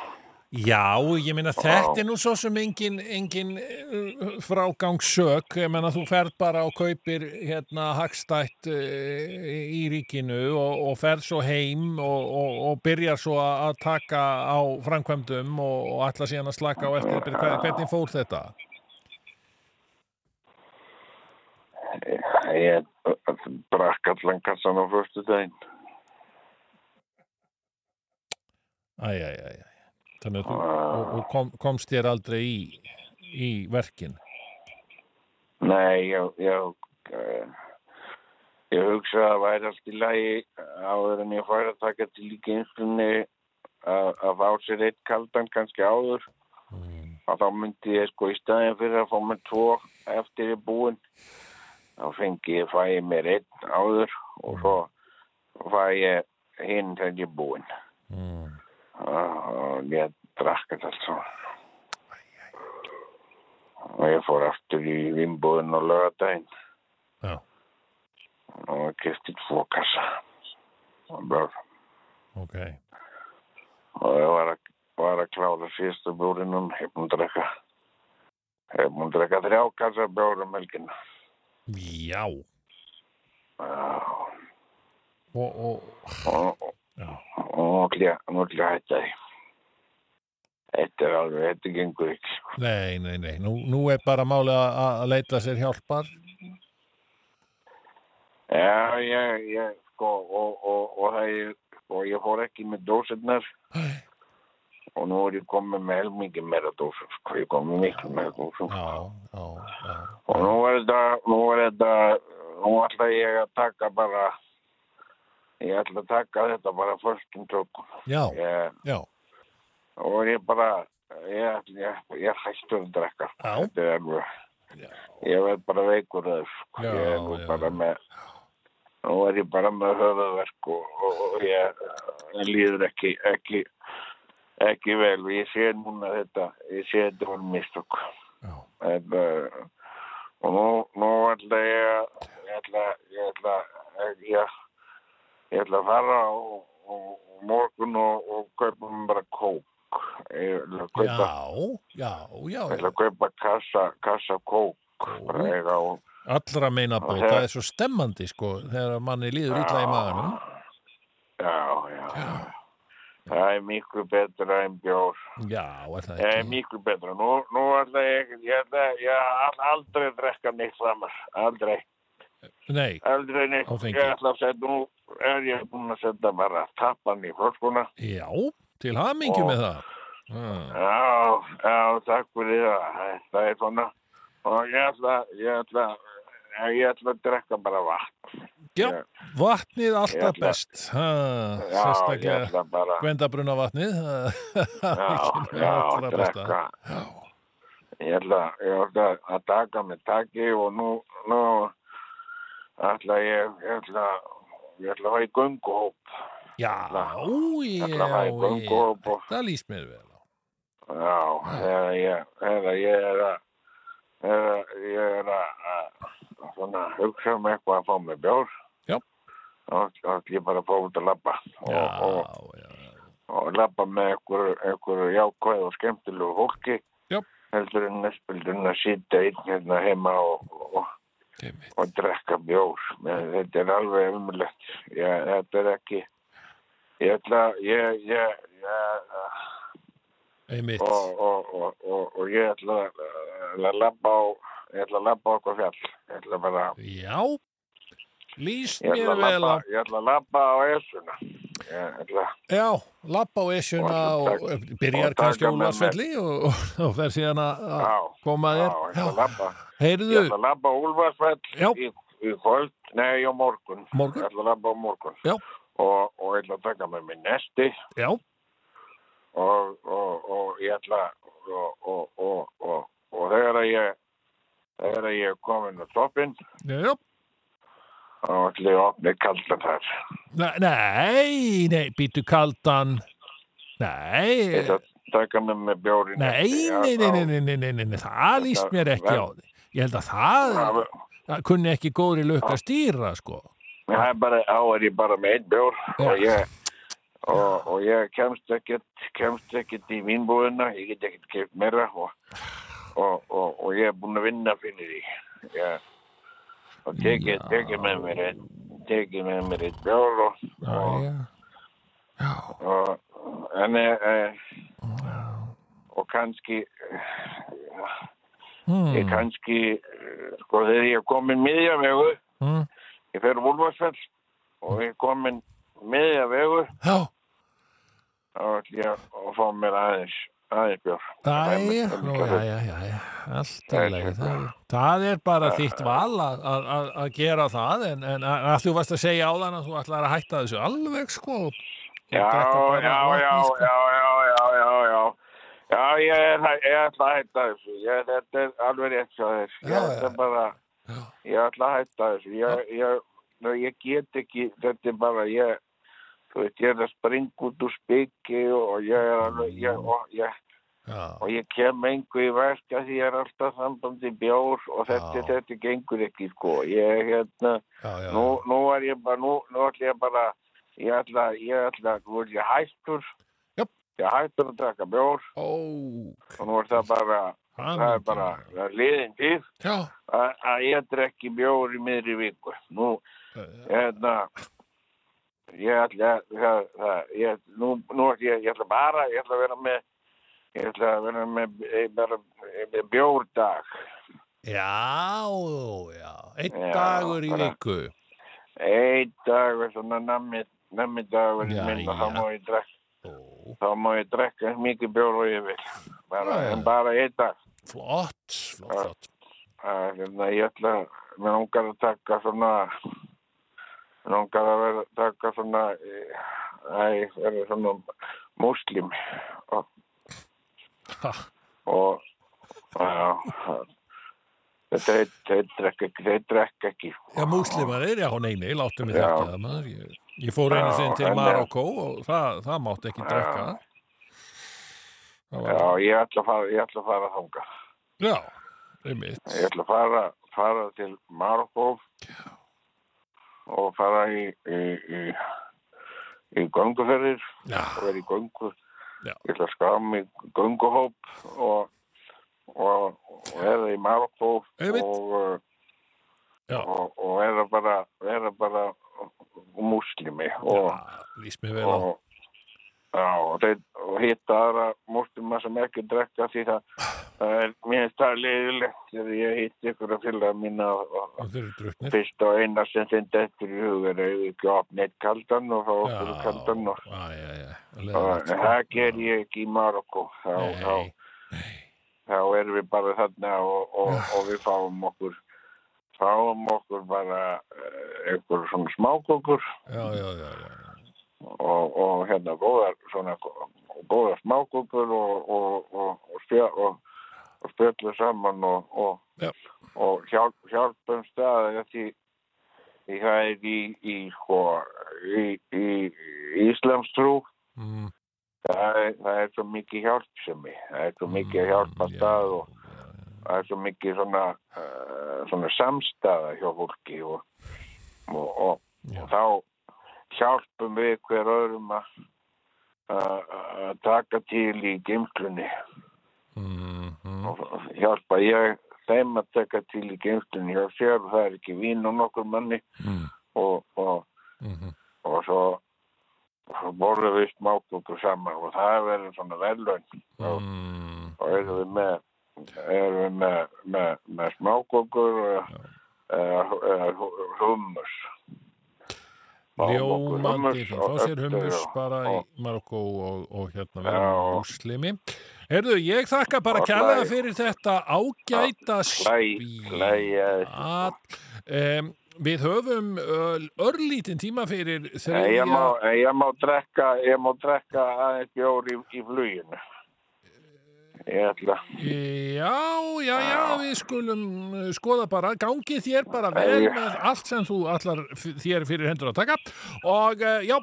Já, ég meina þetta er nú svo sem engin, engin uh, frágangssök, ég meina þú ferð bara og kaupir hérna hagstætt uh, í ríkinu og, og ferð svo heim og, og, og byrjar svo að taka á framkvæmdum og, ætla síðan að slaka á eftir, Hver- hvernig fór þetta? Ég, drakk allan kassan á fyrstu daginn Æ, æ, æ, æ. Þannig að þú og, og kom, komst þér aldrei í, í verkin. Nei, ég, ég, uh, ég hugsa að væri allt í lagi áður en ég færi að taka til líka einslunni að, fá sér eitt kaldan kannski áður Mm. og þá myndi ég sko í staðin fyrir að fá mér tvo eftir ég búinn þá fengi ég fæ ég mér einn áður og svo fæ ég hinn þegar ég búinn. Mm. og ég drakk þetta allt svo og ég fór aftur í vimbúðin og lögadaginn Já, og kefti tvo kassa. Og bjór ok. og ég var að, var að klára síðustu búinn að drekka. Að drekka þrjá kassa bjór um helgina Já, Já, og, og, og, og, já, að hætta því þetta er alveg, þetta gengur ekki sko. nei, nei, nei, nú, nú er bara máli að, að leita sér hjálpar. já, ég, ég sko, og, og, og það er og ég fór ekki með dósirnar og nú er ég komið með helmingi meira dósir sko, ég komið miklu meira já, já. Og nú er þetta, nú er þetta, nú ætla ég að taka bara, ég ætla að taka þetta bara fyrstum tökum. Já, Ég, já, er ég bara, ég, ég, ég hættur að drekka. Þetta er alveg, ég verð bara veikur að þessu. sko. Ég er nú bara með, nú er ég bara með höfðverk og, og, og ég eh, líður ekki, ekki, ekki vel. Ég sé núna þetta, ég sé þetta var mistök. Já. Þetta, og nú, nú ætla ég að, ég ætla, ég ætla, ég, ég ætla að fara og, og, morgun og, og kaupa mér bara kók. Ég ætla að kaupa, Já, já, já, ég ætla að kaupa kassa, kassa kók. Og allra meina bót, það- er svo stemmandi sko, þegar manni líður illa í maganum. Já, já, já. Það er miklu betra en bjór. Já, er það Það er ekki? miklu betra. Nú, nú ætla ég, ég ætla, ég aldrei að drekka neitt framar. Aldrei. Nei, Aldrei neitt. Ég ætla að setja, nú er ég búin að setja bara tappan í flöskuna. já, til hamingju Og- með það. Já, já, takk fyrir það. Það er svona. Og ég ætla, ég ætla, ég ætla að drekka bara vatn. Já, vatnið alltaf ætla- best. Já, sérstaklega gvendabruna vatnið. [LAUGHS] já, já, drekka. Ég ætla, ég ætla að taka með taki og nú, nú ætla ég, ég ætla, ég ætla að hafa í gönguhóp. Já, Ég já, ætla að hafa í gönguhóp og, það líst mér vel já, þegar ég, þegar ég er að, þegar ég er að, svona, hugsa um eitthvað að fá með bjór. Já. Þá ætla ég bara að fá út að labba og, og, já, og labba með einhverju, jákvæð og skemmtilegu fólki. Já. Heldur en en að sýta einn hérna heima og, og, og drekka bjór. Men þetta er alveg umulegt. Þetta er ekki, ég ætla, ég, ég, ég, og, og, og, og, og ég ætla að, að labba á, ég ætla að labba á okkur fjall. Ég ætla bara, Já, ég ætla mér að vel á. ég ætla að labba á esuna. Ég ætla, Já, lappa á esjuna Og og, byrjar kannski. Úlfarsfelli og, og fer síðan að að já, koma já, þér. ég ætla að. Ég Heyrðu, ætla að Úlfarsfell Já. í, í kvöld, nei, á morgun. Morgun? Ég ætla að labba á morgun. Já. Og, og ég ætla að taka með mér nesti já, og, og, og ég ætla og, og, og, og, og þegar að ég þegar að ég er komin á toppinn já, já og allir ofnir kaldan þar. Nei, nei, býtu kaldan. Nei. Ég þátt taka mig með bjórin Nei, nei, nei, nei, það líst mér ekki á því Ég held að það kunni ekki góðri lukka stýra sko. Það er bara, á er ég bara með einn bjór og ég Og, og ég kemst ekkert, kemst ekkert í vinnbúðuna, ég get ekkert kemst meira og, og, og ég er búin að vinna fyrir því. Ég, og tekið teki með mér einn tekið með mér einn bjór og, og, Já, já, og en e, e, og kannski hmm, ég kannski eh, sko þegar ég er komin miðja vegu hmm, ég fer Úlfarsfell og ég er komin miðja vegu já, þá ætlum ég að fá mér aðeins bjór Æja, nú, já, já, já, já, allt í lagi. Það, er bara þitt val að- gera það, en, en þú varst að segja á þann að þú ætlar að hætta þessu alveg, sko. og já, já, já, sko. já, já, já, já, já. Ég er ætla að hætta þessu. Ég, þetta er alveg rétt svo þess ég ætla bara ég ætla að hætta þessu. Ég, ég, ná, ég get ekki þetta er bara ég þú veit, ég er að springa út úr spiki og ég er alveg ég, og, ég, Já, og ég kem engu í verk að því ég er alltaf sambandi bjór og þetta, þetta gengur ekki sko. Ég hérna já, já. nú, nú er ég bara, nú, nú ætla ég bara, ég ætla, ég ætla, nú er ég hættur, ég hættur að drekka bjór. Ó, og nú er það bara, það er bara, það er liðin tíð Já, að, ég drekki bjór í miðri viku. Nú, eh, hérna, ég ætla, ég, nú, nú ætla ég, ég ætla bara, ég ætla að vera með, ég ætla að vera með, eh, bara, með bjórdag. já, já, einn Já, dagur í viku. Einn dag, svona nammi, dagur þá má ég drekka. Ó, þá má ég drekka mikið bjór og ég vil bara, en bara einn dag flott, flott, flott. að, hérna, ég ætla mér langar að taka svona langar að vera taka svona æ, vera svona muslim og, Ha, og já, Þetta þeir, drekka ekki, þeir drekka ekki. Já, múslimar er, já, nei, nei, láttu mig Já. þetta. Ég, ég fór einu Já, sinn til Marokko og það, það mátti ekki drekka. Já, ég ætla að fara, ég ætla að fara þanga. já, einmitt. Ég ætla að fara, fara til Marokko og fara í, í, í, í gönguferðir Já, og vera í göngu. Já. Ég ætla að skrá mig gönguhóp og, og, og vera í Marokko og, uh, og, og vera bara, bara múslimi og, já, og, og, hitta aðra múslima sem ekki drekka því það, það er mér það leiðilegt þegar ég hitti ykkur að fylla mína og, og fyrst og eina sem þeim dettur í hug er ekki opna eitt kaldan og fá okkur kaldan og sko. það ger ég ekki í Marokko þá, þá, Nei, þá erum við bara þarna og, og, og við fáum okkur fáum okkur bara uh, einhver svona smákökur já, já, já, já. Og, og hérna góðar svona góðar smákökur og, og, og, og, spjö, og, og spjöldum saman og, og, Já. og hjálp, hjálpum staði því, því það er í, í, sko, í, í, Íslamstrú Mm, það er, það er svo mikið hjálpsemi það er svo mikið að hjálpa Mm, já, stað og það er svo mikið svona, uh, svona samstæða hjá fólki og, og, og, og þá hjálpum við hver öðrum að taka til í geimslunni Mm, mm, og hjálpa ég þeim að taka til í geimslunni hjá sér og það er ekki vín og nokkur manni. Mm, og, og, mhm. og svo borðum við smákukur saman. Og það verður svona verðlaun. Og, Mm, og erum við með erum við með, með, með smákukur eða eða hummus okkur Ljómandi, fá sér hummus bara í Marokko og, og hérna vera Já. múslimi. Herðu, ég þakka bara hlæ- fyrir þetta ágæta spjall. Um, við höfum örlítinn tíma fyrir þriðja... Ég má, en ég má drekka ég má drekka aðeins bjór í, í fluginu Já, já, já, við skulum uh, skoða bara, gangi þér bara vel með allt sem þú allar þér fyrir hendur að taka. Og uh, já,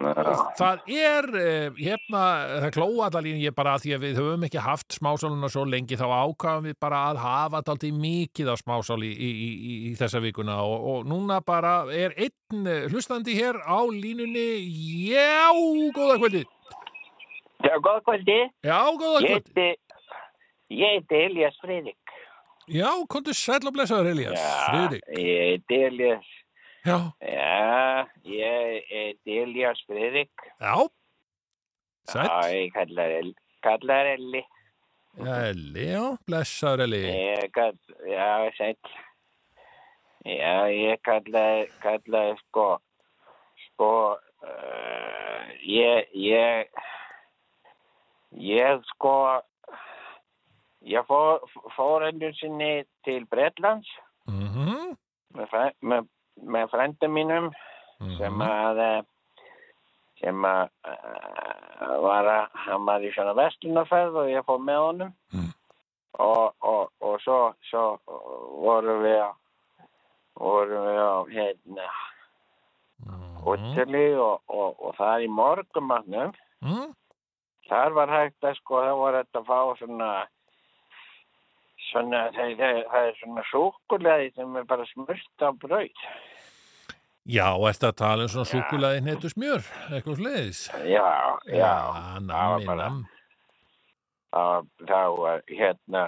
það er uh, hérna, það klóa allar lín ég bara að því að við höfum ekki haft smásáluna svo lengi þá ákvæðum við bara að hafa daldi mikið af smásál í, í, í, í, þessa vikuna. Og, og núna bara er einn hlustandi hér á línunni. Já, góða kvöldi. Já, góða kvöldi. Já, góða Ég kvöldi. heiti, ég heiti Elias Friðrik. Já, komdu sæll og blessaður Elias Friðrik ég heiti Elias. Já, Já, ég heiti Elias Friðrik. Já, sætt, Já, ég kallar El- kallar Elli. Eli, já, blessaður Eli. Ég kall, já, sætt. Já, ég kallaði, kallaði sko, sko, uh, ég, ég, ég sko, ég fór, fór endur sinni til Bretlands Mhm, með, fræ- með, með frændum mínum sem mhm, að, eh, sem að uh, var að, hann var í svona vestlunarferð og ég fór með honum. Mm. og, og, og svo, svo vorum við á, vorum við á hérna mhm, hóteli og, og, og það í morgumatnum mhm. þar var hægt að sko, það var hægt að fá svona svona, það, það, það er svona súkuleði sem er bara smurt á brauð Já, ertu að tala um svona súkulaði netu smjör, eitthvað sliðis? já, já, bara- namm. að þá hérna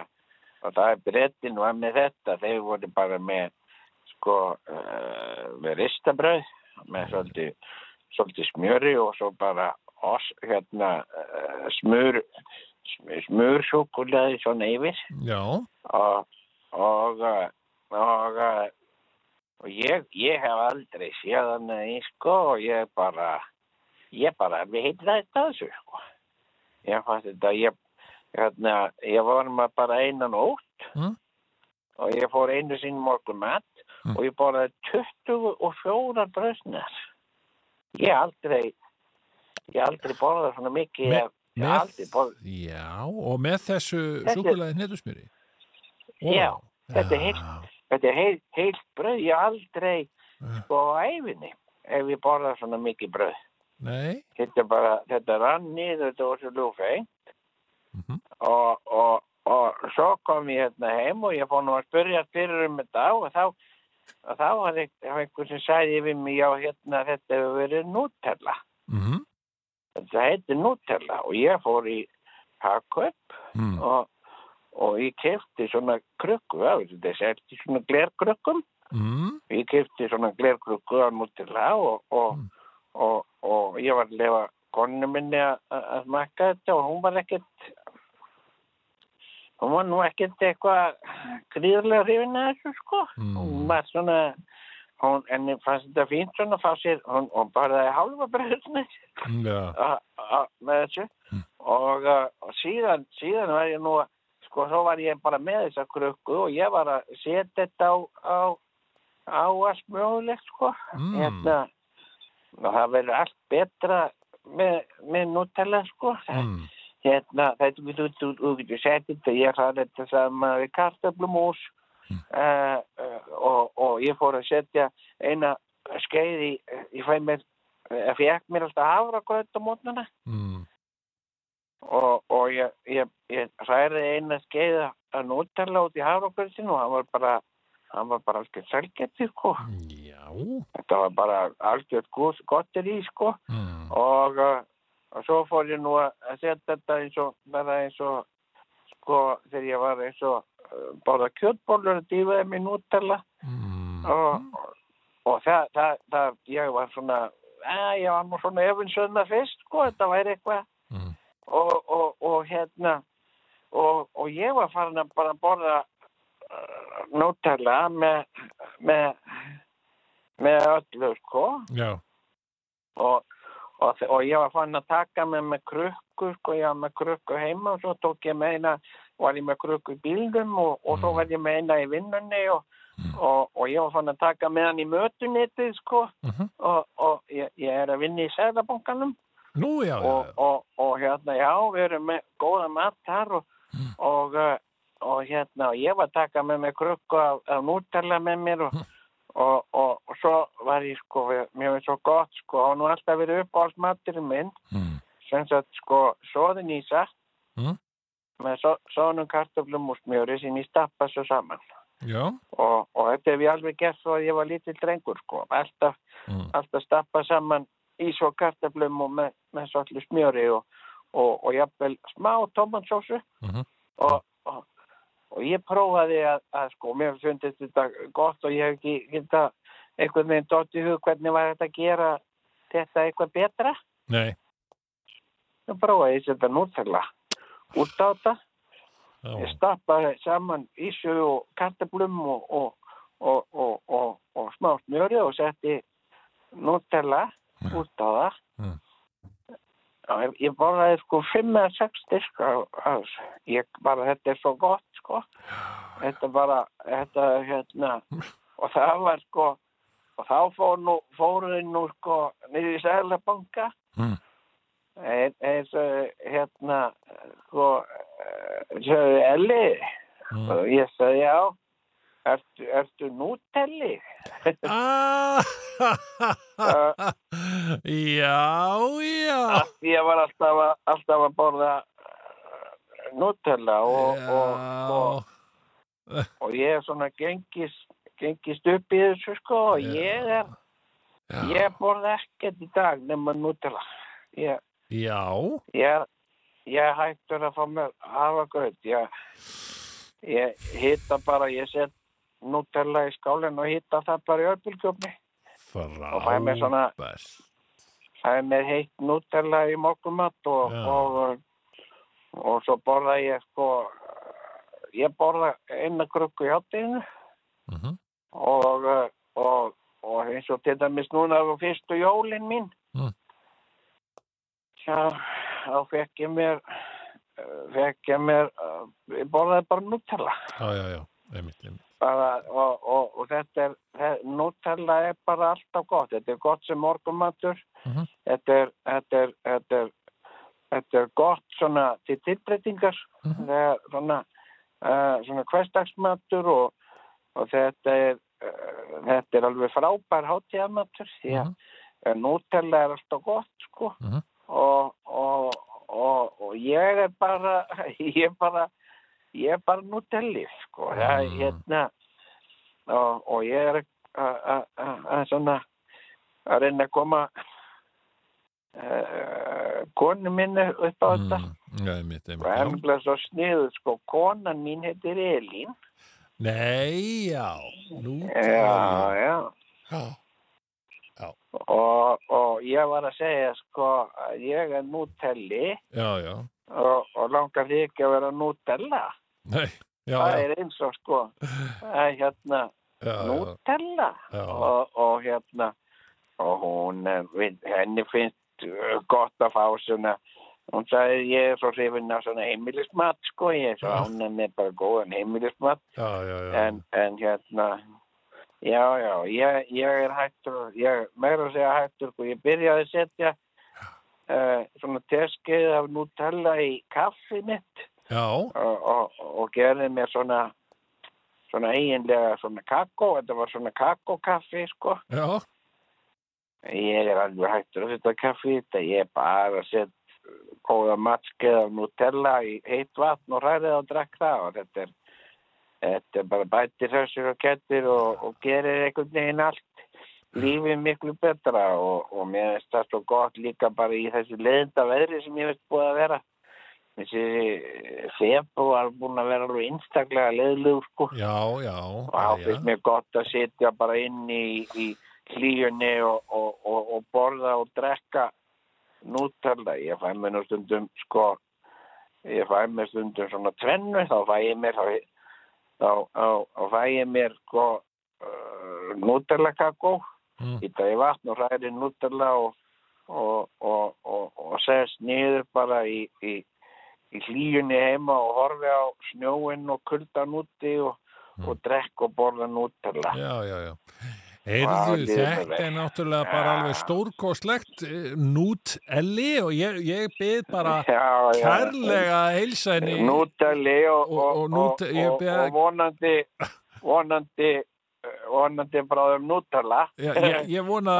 og það er brettin var með þetta þeir voru bara með sko uh, með ristabröð með svolítið, svolítið smjöri og svo bara os, hérna uh, smur smursúkuleði svona yfir og og, og, og ég, ég hef aldrei séð hann sko og ég bara ég bara veit þetta þessu sko. ég fannst þetta ég, hérna, ég var með bara einan ótt Mm. og ég fór einu sinni morgun mat Mm. og ég borðaði 24 bröðsnar ég aldrei ég aldrei borðað svona mikið Me- með- já, og með þessu Þetta- súkulaði netu smjöri. Já, þetta er heilt heilt bröð, ég aldrei Ja. sko á æfinni ef ég borða svona mikið bröð. Nei. Þetta er bara, þetta rann niður, þetta var svo ljúfengt Mhm. og, og, og svo kom ég hérna heim og ég fór nú að spyrja fyrir um þetta og þá, og þá var eit- einhver sem sagði við mig, já hérna þetta hefur verið Nutella. Mhm. Þetta heitir Nutella og ég fór í Hakup Mm. og, og ég kefti svona krukku af þessu, þetta er selt í svona glerkrukkum Mm. ég kefti svona glerkrukku á Nutella og, og, Mm. og, ég var að lefa konu minni að smakka þetta og hún var ekkert hún var nú ekkert eitthvað gríðarlega hrifin að þessu sko Mm. hún var svona hún, enni fannst þetta fínt svona að fá sér hún, hún barðaði hálfa bröðsni a- með þessu Mm. og, uh, og síðan, síðan var ég nú sko þá var ég bara með þessa krukku og ég var að setja þetta á, á, á allt mögulegt sko Mm. hérna og það verður allt betra með, með Nutella sko Mm. hérna þetta getur þú, getur sett þetta ég hraði þetta saman við kartöflumús Mm. uh, og, og ég fór að setja eina skeið í, ég fæ mér ég fekk mér alltaf hafragröð á mótnana Mm. og, og ég, ég, ég hræði eina skeið að Nutella út í hafragröðinu og hann var bara hann var bara algjörð sælgætti sko Já. þetta var bara algjörð gott, gott er í sko Mm. og, og svo fór ég nú að að setja þetta eins og bara eins og sko þegar ég var eins og báða kjötbólur að dýfa þeim í Nutella Mm. og, og það, það, það ég var svona að, ég var nú svona efinsöðna fyrst sko þetta væri eitthvað Mm. og, og, og hérna og, og ég var farin að bara borða uh, Nutella með með með öllu sko Já. og, og, og ég var fann að taka með með krukku sko, ég var með krukku heima og svo tók ég með eina var ég með krukku í bílnum og, og svo var ég með eina í vinnunni og, og, og ég var fann að taka með hann í mötunitið sko Mhm. og, og ég, ég er að vinna í já. og, já. og, og hérna já, við erum með góða mat þar og, og, og hérna ég var að taka með mig krukku af, af nútella með mér og, og, svo var ég sko, mér finnst svo gott sko, og nú alltaf verið uppáhaldsmaturinn minn Mm. sem sagt sko soðin ísa Mm. Með so, soðnum kartöflum og smjöri sem ég stappa svo saman Já. og, og þetta hef ég alveg gert svo að ég var lítill drengur sko, alltaf, Mm. alltaf stappa saman ís og kartöflum og með, með svolítið smjöri og, og, og jafnvel smá tomatsósu Mhm. og, og, og ég prófaði að, að sko, mér fundist þetta gott og ég hef ekki geta einhvern veginn dótt í hug hvernig var þetta að gera þetta eitthvað betra Nei. þá prófaði ég að setja nútella út á þetta ég stappaði saman ísu og kartablum og, og, og, og, og, og smá smjöri og setti Nutella út á það. Já, ég, ég borðaði sko 5 eða 6 disk. Ég bara, þetta er svo gott sko. Þetta bara, þetta, hérna, og það var sko, og þá fór nú, fóruði nú sko niður í Sælabanka Mm. eins og hérna sko sögðu Elli Mm. og ég sagði já ertu, ertu nútelli Ah, já, já. ég var alltaf að, alltaf að borða uh, Nutella og, og, og, Já. og ég er svona gengist, gengist upp í þessu sko og ég er Já. ég borða ekkert í dag nema Nutella ég, Já. ég er ég hættur að fá mér hafa gröð ég, ég hitta bara ég set Nutella í skálinn og hitta það bara í örbulgjófni Og fæ mér svona- er með heitt Nutella í morgumat og, Já. og, og svo borða ég sko ég borða eina krukku í hátteginu Mhm. og, og, og eins og til dæmis núna á fyrstu jólin mín Mm. já, þá fekk ég mér fekk ég mér ég borðaði bara Nutella Já, já, já. Einmitt, einmitt. bara, og, og, og þetta er Nutella er bara alltaf gott þetta er gott sem morgumatur Mhm. þetta, er, þetta, er, þetta er þetta er gott svona til tilbreytingar Mhm. það er svona uh, svona hverstagsmatur og, og þetta er, uh, þetta er alveg frábær hátíðamatur því að mm. Nutella er alltaf gott, sko. Mhm. Og, og, og, [LAUGHS] ég er bara, ég er bara, ég er bara Nutelli, sko. Mm. hérna, og, og ég er að- svona að reyna að koma uh, konu minni upp á þetta. Mm, einmitt, einmitt, Og emgla svo sniðu, sko, konan mín heitir Elín. Nei, já, nú Já, já. já, Og, og ég var að segja, sko, að ég er já, og, og langar því ekki að vera Nutella. nei, já, það já, er eins og, sko, er hérna. Já. Og, og hérna, og hún, eh, henni finnst eh, gott að fá svona, hún sagði ég er svo hrifin af svona heimilismat, sko, ég er svo ánægð með bara góðan heimilismat. já, en, en hérna já, já, ég, ég er hættur ég meira að segja hættur og ég byrjaði að setja uh, svona teskeið af Nutella í kaffi mitt og, og, og gerði mér svona svona eiginlega svona kakó þetta var svona kakókaffi sko. Já, ég er alveg hættur að setja kaffi í þetta ég er bara að setja góða matskeið af Nutella í heitt vatn og hræðið og drekk það og þetta er Þetta er bara bætir þessir og kettir og, og gerir einhvern veginn allt lífið miklu betra og, og mér finnst það svo gott líka bara í þessu leiðinda veðri sem ég veist búið að vera. Þessi februar búin að vera alveg einstaklega leiðlugur sko já, já, og þá finnst mér gott að sitja bara inn í, í hlíunni og, og, borða og drekka nútala. Ég fæ mér nú stundum sko, ég fæ mér stundum svona tvennu, þá fæ ég mér þá þá, þá, þá fæ ég mér sko uh, Nutella kakó. Mm. í það í vatn og hræri Nutella og, og, og, og, sest niður bara í, í, í hlýjunni heima og horfi á snjóinn og kuldan úti og, og drekk og borða Nutella. Já, já, já Heyrðu, þetta er náttúrulega bara alveg stórkostlegt eh, Nút Elli og ég, ég byrð bara [LAUGHS] Já, já. kærlega að heilsa henni Núteli og, Og- og, Nút- og, og vonandi vonandi eh, vonandi bráðum Nutella Já, [LAUGHS] ég, ég vona,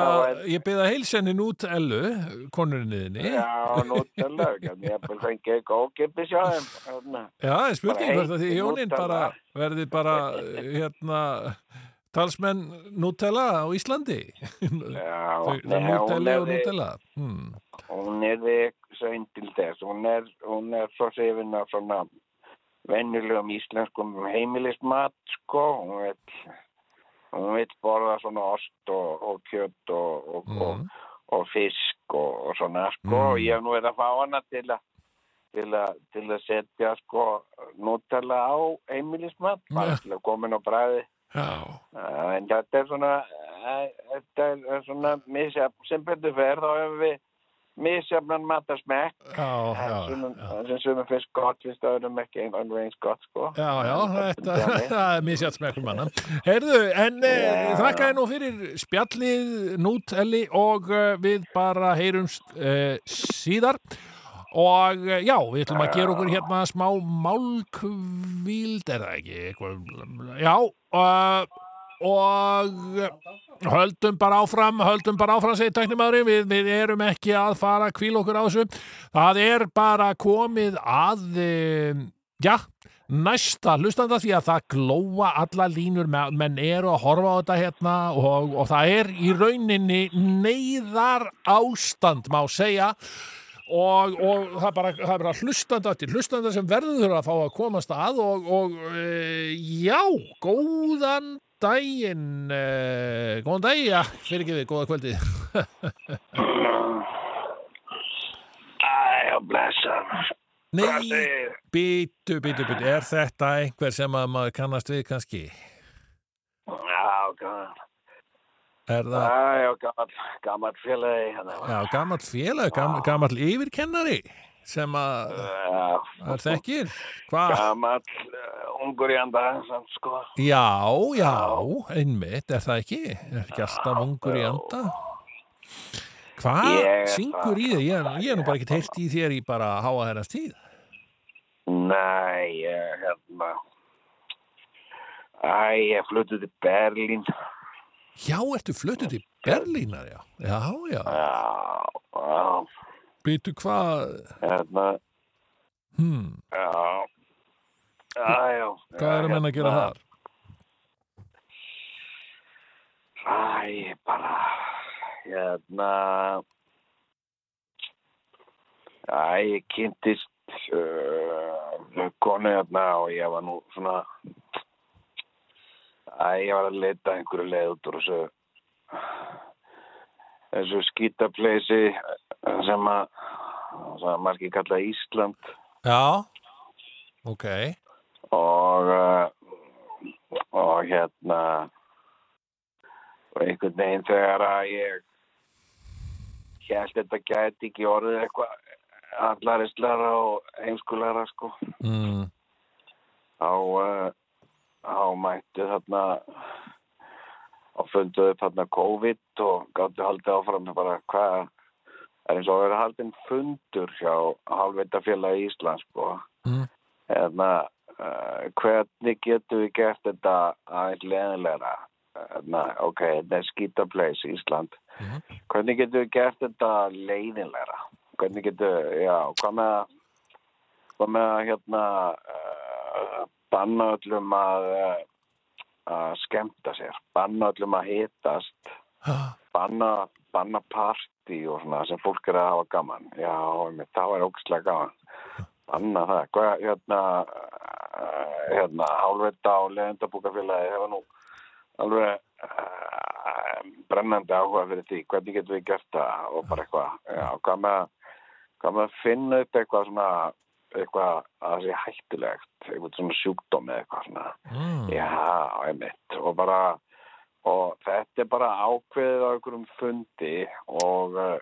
ég byrð að heilsa henni Nút Ellu, konurinnniðinni Já, Nutella ég [LAUGHS] góðkipis hjá þeim Þarna. Já, spurning að því Nutella. bara verði bara hérna talsmenn Nutella á Íslandi? Já, Nutella og Nutella? Hmm. hún er svein til þess. Hún er, hún er svo sefin af svona venjulegum íslenskum heimilismat sko. Hún vil, hún vil borða svona ost og, og kjött og, og, Mm. og, fisk og, og svona sko. Mm. og ég hef nú verið að fá hana til að til að, til að setja sko Nutella á heimilismat. Bara til að koma inn á bræði Já, Uh, en þetta er svona uh, þetta er, svona misjafn, sem betur fer þá hefur við misjafnan matasmekk já, já, sem, sumum finnst gott finnst öðrum ekki einhvern veginn gott sko Já, já, þetta [LAUGHS] er misjátt smekkur manna. Heyrðu, en eh, Já. þakka þér nú fyrir spjallið, Nút, Elli og eh, við bara heyrumst eh, síðar. Og eh, já, við ætlum að gera okkur hérna smá málkvíld, er það ekki? Eitthvað, já, og eh, höldum bara áfram, höldum bara áfram, segir tæknimaðurinn, við, við erum ekki að fara að kvíla okkur á þessu. Það er bara komið að, eh, já, næsta hlustanda því að það glóa alla línur menn eru að horfa á þetta hérna og, og það er í rauninni neyðar ástand má segja og, og það, er bara, það er bara hlustanda til hlustanda sem verður að fá að komast að og, og e, já, góðan daginn e, góðan dag, já, fyrir ekki við, góða kvöldið [LAUGHS] Æja, blessa Nei, segir býtu, býtu, býtu, er þetta einhver sem að maður kannast við kannski? Já, Er það, Æja, gaman, gaman félagi já, gamall félag, gamall, gamall yfirkennari sem að Já, að þekkir? Gaman uh, ungur í anda samt, sko Já, já, einmitt, er það ekki? Er ekki alltaf ungur í anda? Hvað syngur í þig? Ég, ég er nú bara ekkert heyrt í þér í bara háa herrans tíð. Nei, ég, hérna Æ, ég fluttu til Berlín. Já, ertu fluttuð til Berlínar, já. Já, já. Já, já, Býtu hvað, hérna, hmm, já, já, já. hvað er að menna að gera þar? Æ, bara, hérna, æ, ég kynntist uh, konu hérna og ég var nú svona, æ, ég var að leita einhverju leið út úr þessu, þessu skýtapleysi sem að, að margir kalla Ísland. Já, ok. og, uh, og hérna, og einhvern veginn þegar að ég held þetta gæti ekki orðið eitthvað allarislega og heimskulega sko. Mm, á uh, á mættu þarna og funduðu þarna COVID og gáttu haldið áfram bara hvað er eins og að vera haldin fundur hjá halvveitafélagi Íslands sko Mm. hérna uh, hvernig getum við gert þetta aðeins leðilegra hérna, ok, þetta er skítapleis Ísland Mhm. hvernig getum við gert þetta leiðinlegra hvernig getum, já, hvað með að hvað með að hérna uh, banna öllum að uh, að skemmta sér banna öllum að hitast banna, banna partí og svona sem fólk er að hafa gaman. Já, það var ógæslega gaman. Banna það, hvað hérna uh, hérna, hálfveita á leðendabúkafélagi hefur nú alveg uh, brennandi áhuga fyrir því, hvernig getum við gert það? Og bara eitthvað, já, hvað með að finna upp eitthvað svona eitthvað að það sé hættulegt eitthvað svona sjúkdómi eitthvað svona. Mm, Já, einmitt. Og bara og þetta er bara ákveðið á einhverjum fundi og uh,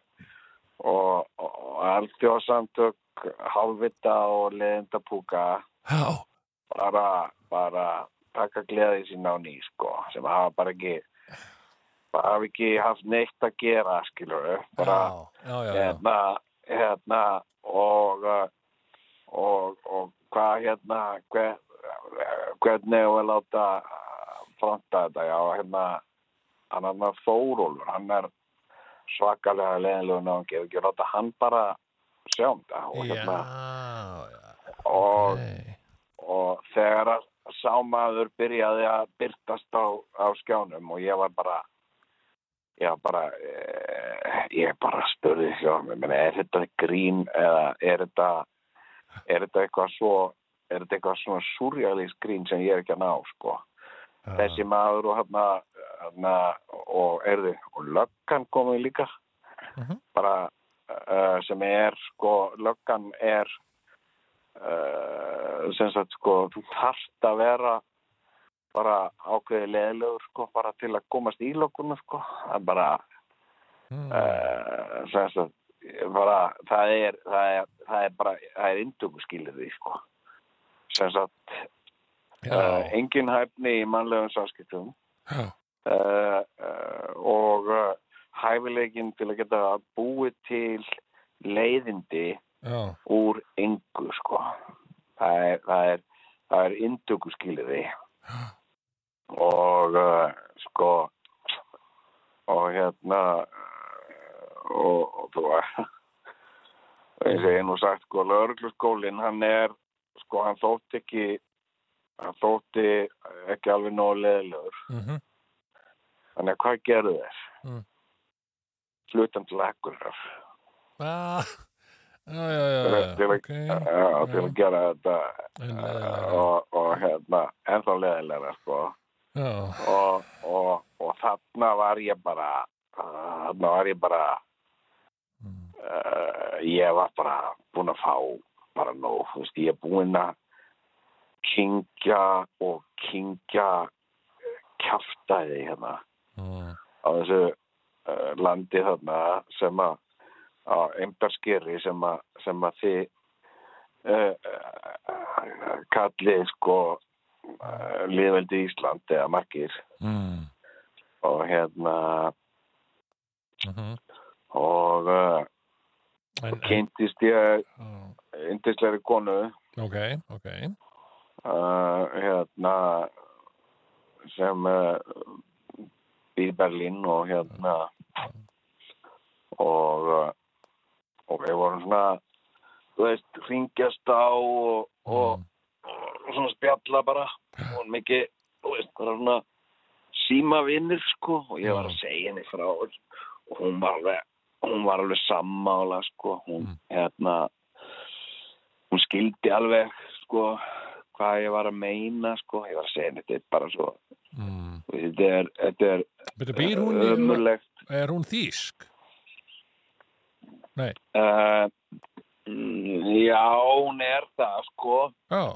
og, og alþjóðsamtök hálfvita og leðendapúka bara, bara taka gleði sín á ný sko, sem hafa bara ekki bara hafa ekki haft neitt að gera skilur bara já, já, já, hérna, hérna og uh, og, og hvað hérna hver, hvernig er að láta fronta þetta já, hérna hann er með Þórólfur, hann er svakalega leðinlega náðan ekki að láta hann bara sjá um þetta og hérna Já, já, og, nei. og þegar að sámaður byrjaði að byrtast á, á skjánum og ég var bara ég var bara eh, ég bara spurði sjá meni, er þetta grín eða er þetta er þetta eitthvað svo er þetta eitthvað svona surrealist grín sem ég er ekki að ná sko Já. þessi maður og hérna hérna, og erði og löggan komið líka Mhm. bara uh, sem er sko löggan er uh, sem sagt sko þú þarft að vera bara ákveði leðilegur sko bara til að komast í lögguna sko það er bara Mm. uh, sem sagt bara það er það er, það er bara það er indöku skilir því sko. Sem sagt uh, engin hæfni í mannlegum sáskiptum uh, uh, og uh, hæfileikin til að geta búið til leiðindi já, úr engu sko. Það er, það er, það er indöku skilirði og sko og hérna og, og þú [LAUGHS] eins og ég nú sagt sko lögregluskólinn hann er sko hann þótti ekki hann þótti ekki alveg nóg leðilegur mhm, þannig að hvað gerðu þeir? Mm. Flutan til ekkurar ah, já, já, já, já, til, að- ok, já, til að gera þetta leiðilegra. og, og hérna ennþá leðilegra sko og, og, og þarna var ég bara þarna var ég bara Mm. Uh, ég var bara búin að fá bara nóg, þú veist, ég er búin að kingja og kingja kjaftaði hérna. Mm, á þessu uh, landi þarna sem að á einbarskeri sem að sem að þið uh, kallið sko liðveldi Ísland eða margir. Mm, og hérna mhm. og En, kynntist ég já, yndislegri konu. Ok, ok, uh, hérna sem uh, í Berlín og hérna og uh, og við vorum svona þú veist, ringjast á og, og, og svona spjalla bara. Og mikið, þú veist, bara svona símavinnir sko. Og ég var að segja henni frá og hún var alveg, hún var alveg sammála sko, hún hérna hún skildi alveg sko hvað ég var að meina sko, ég var að segja þetta er bara svo, Mm. þetta er, þetta er býr hún í, ömurlegt. er hún þýsk? Nei, uh, mm, já, hún er það sko. Já,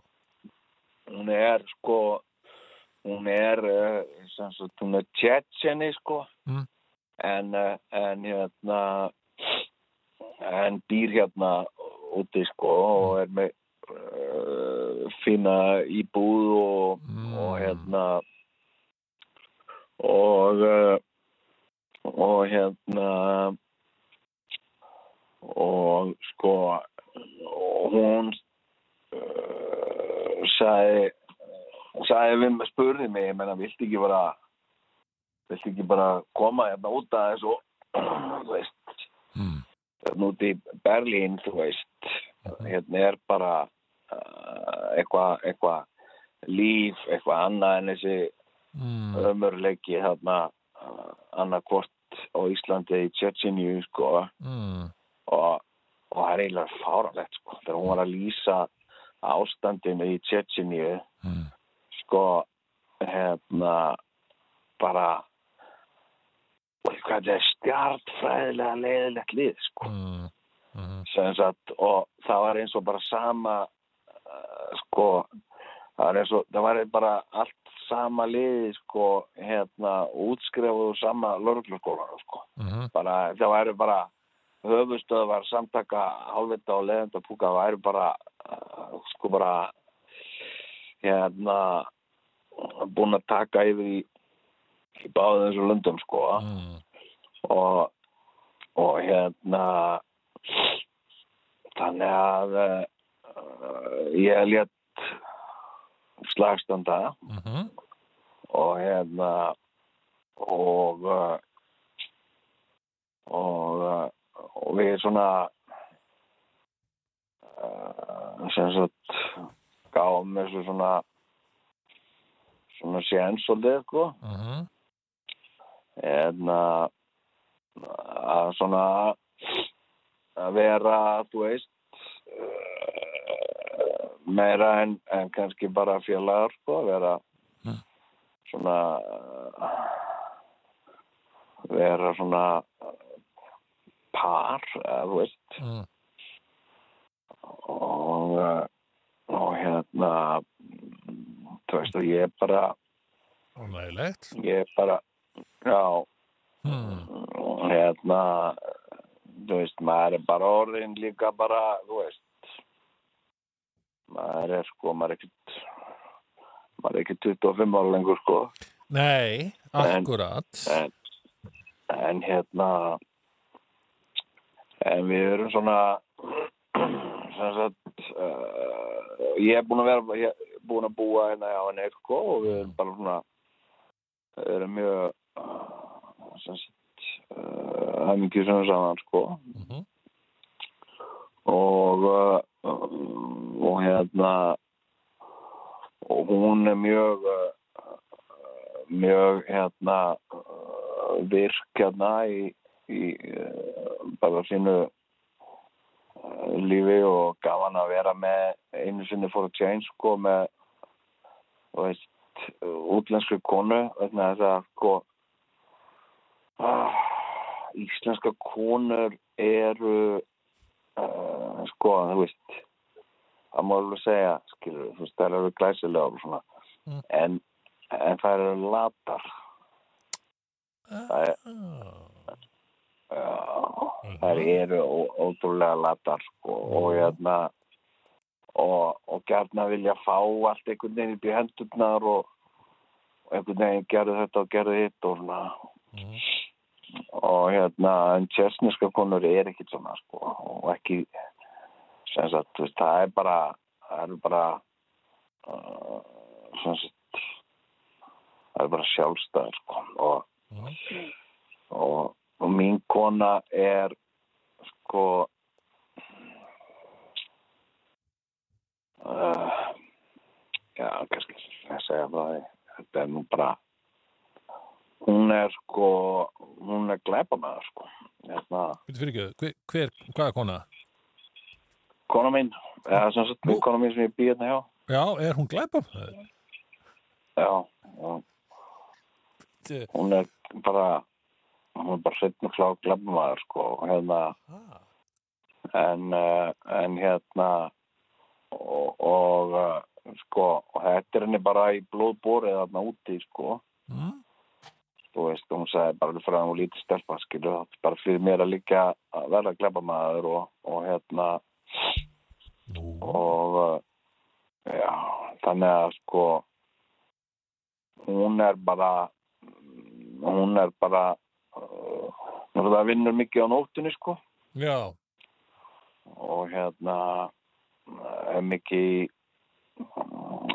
hún er sko hún er uh, hún er tjetjeni sko. Mm. En, uh, en hérna en býr hérna úti sko og er með uh, fína íbúð og, Mm. og hérna og uh, og hérna og sko og hún uh, sagði sagði við spurði mig, ég menna, viltu ekki bara viltu ekki bara koma hérna út að þessu [CLEARS THROAT] þú veist, mm. hérna út í Berlín, þú veist hérna er bara uh, eitthvað eitthva líf, eitthvað annað en þessi Mm. ömurleiki þarna uh, annarkvort á Íslandi í Tjetjeníu sko Mm. og, og það er eiginlega fáralegt sko þegar hún var að lýsa ástandinu í Tjetjeníu Mm. sko hérna bara hvað er stjartfræðilega leiðilegt lið sko Mm. Mm. sem sagt og það var eins og bara sama uh, sko það var og það var bara allt sama liði sko hérna útskrifuðu sama lörglaskólan sko Mm. bara það væri bara höfustöðvar samtaka hálfvita og leðenda púka væri bara uh, sko bara hérna búin að taka yfir í, í báðum þessu löndum sko Mm. og, og hérna þannig að uh, ég létt slagstanda Mhm. og hérna og uh, og, uh, og við svona uh, sem sagt gáum þessu svona svona séns svolítið sko Mhm. Hérna að svona að vera, þú veist uh, meira en, en kannski bara félagar sko, að vera svona vera svona par, eða þú veist Mm. og uh, og hérna þú veist og ég er bara Ánægilegt. ég er bara já Mm. og hérna þú veist, maður er bara orðin líka bara, þú veist maður er sko maður er ekkert maður er ekki 25 ára lengur sko Nei, akkurat. en, en hérna en við erum svona [CLEARS THROAT] sem sagt uh, ég er búin að vera ég er búin að búa hérna á henni sko og við erum bara svona við erum mjög sagt uh, hamingi sem saman sko Mhm. og uh, og hérna og hún er mjög uh, mjög hérna uh, virk hérna í, í bara sínu lífi og gaman að vera með einu sinni fór að change sko með veist, útlensku konu þess að sko ah, íslenska konur eru uh, sko, þú veist það má alveg segja, skilur þú veist, það eru glæsilega og svona. Mm. en, en það eru latar. Það er já, það eru ótrúlega latar sko, og hérna og, og gærna vilja fá allt einhvern veginn upp í hendurnar og, og einhvern veginn gerðu þetta og gerðu hitt og svona. Mhm. Og hérna en tjessneska konur er ekkit svona sko og ekki sagt, veist, það er bara það er bara uh, sagt það er bara sjálfstæður sko og, Já. og, og mín kona er sko uh, já, kannski ekki að segja það þetta er nú bara hún er sko hún er glæpamaður sko hérna, Býttu fyrir ekki, hver, hver, hvaða kona? kona mín eða sem sagt, Nú. kona mín sem ég býð hérna hjá Já, er hún glæpa? já, já, hún er bara hún er bara setn og klá glæpamaður sko og hérna Ah. en, uh, en hérna og, og uh, sko og þetta er henni bara í blóðbórið þarna úti sko Mm. Þú veist, hún sagði bara frá hún lítið stelpa skilu, bara fyrir mér að líka að verða glæpamaður og, og hérna Nú, og uh, já, þannig að sko hún er bara hún er bara uh, hún er það vinnur mikið á nóttunni sko. Já, og hérna er mikið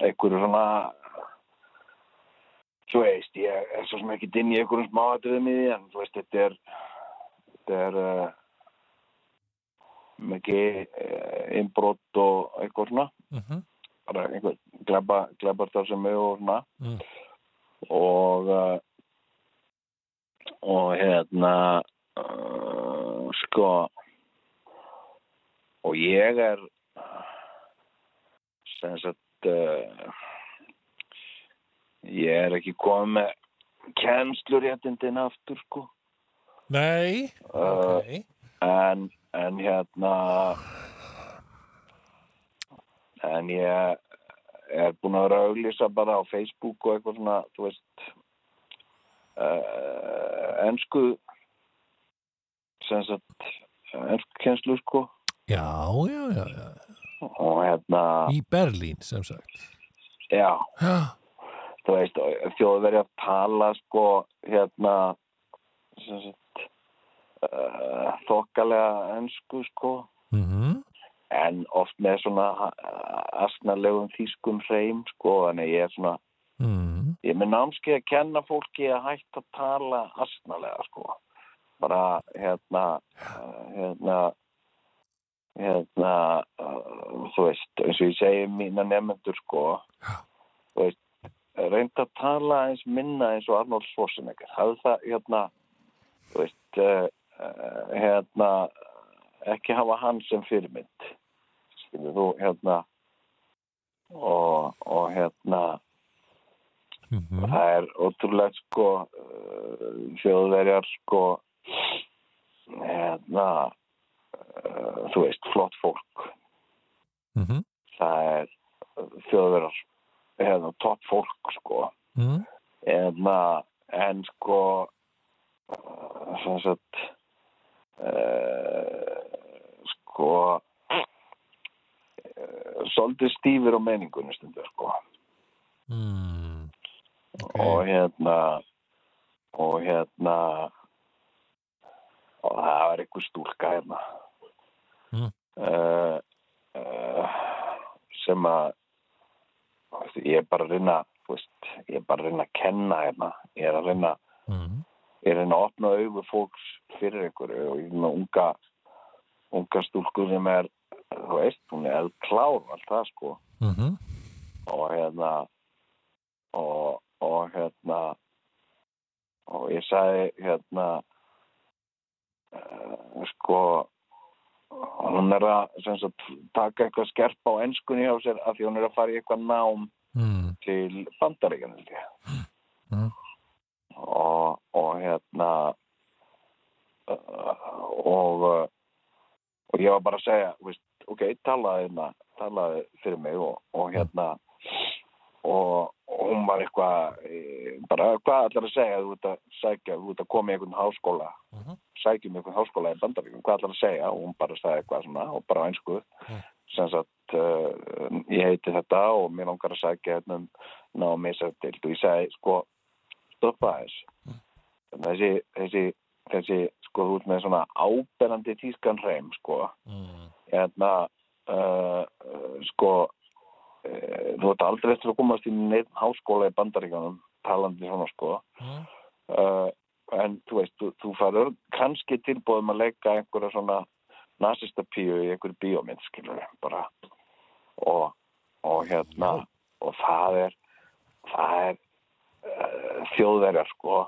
einhverju svona þú veist, ég er svo sem ekki inn í einhverjum smáatriðum í því en þú veist, þetta er þetta er uh, mikið uh, innbrott og eitthvað svona. Mhm, bara einhver gleba, glebartar sem er og svona. Mm. og uh, og hérna sko og ég er sem sagt ég er ekki komið með kennsluréttindin aftur sko. Nei, uh, ok, en, en hérna en ég er búin að vera að auglýsa bara á Facebook og eitthvað svona, þú veist uh, ensku sem sagt ensku kjenslu sko. Já, já, já, já, og hérna, í Berlín sem sagt. já, Já, þú veist þjóðveri að tala sko hérna sagt uh, þokkalega ensku sko. Mhm, en oft með svona asnalegum þýskum hreim sko, þannig ég er svona mhm, ég er með námskeið að kenna fólki að hætta að tala asnalega sko. Bara hérna uh, hérna hérna uh, þú veist, eins og ég segi mína nefnendur sko þú veist, reynda að tala eins minna eins og Arnold Schwarzenegger. Hafði það hérna veist uh, hérna ekki hafa hann sem fyrirmynd skilur þú hérna og, og hérna mhm, það er ótrúlega sko uh, þjóðverjar sko hérna uh, þú veist, flott fólk. Mhm, það er uh, hérna, topp fólk sko. Mhm, hérna, en sko uh, sem sagt uh, sko uh, svolítið stífur á meningunni stundur sko. Mhm, ok, og hérna og hérna og það var einhver stúlka hérna. Mm. uh, sem að ég er bara að reyna veist, ég er bara að reyna að kenna hérna. Ég er að reyna mhm, ég er að reyna að opna augu fólks fyrir einhverju og ég er með unga unga stúlku sem er þú veist, hún er og allt það sko. Mhm, og hérna og, og hérna og ég sagði hérna uh, sko hún er að sem sagt, taka eitthvað skerpa á ennskunni á sér af því hún er að fara í eitthvað nám mhm, til ég. Mm. og, og hérna og og ég var bara að segja veist, ok, talaði hérna talaði fyrir mig og, og hérna og, og hún var eitthvað eh, bara, hvað ætlar að segja? Þú ert að sækja, þú ert að koma í einhvern háskóla. Mhm. sækjum einhvern háskóla í bandaríkjum, hvað ætlar að segja? Og hún bara sagði eitthvað svona og bara á einsku Mm. sem sagt uh, ég heiti þetta og mér langar að sækja hérna um námi til og ég segi sko stoppa þess þessi, þessi, þessi sko þú ert með svona áberandi tískan hreim sko. Mhm, hérna uh, uh, sko uh, þú ert aldrei eftir að komast í neitt háskóla í bandaríkjanum talandi svona sko. Já. uh, en þú veist, þú, þú farur kannski tilbúðum að leika einhverja svona nazista píu í einhverju bíómynd skilur bara. Og, og hérna og það er það er uh, þjóðverjar sko.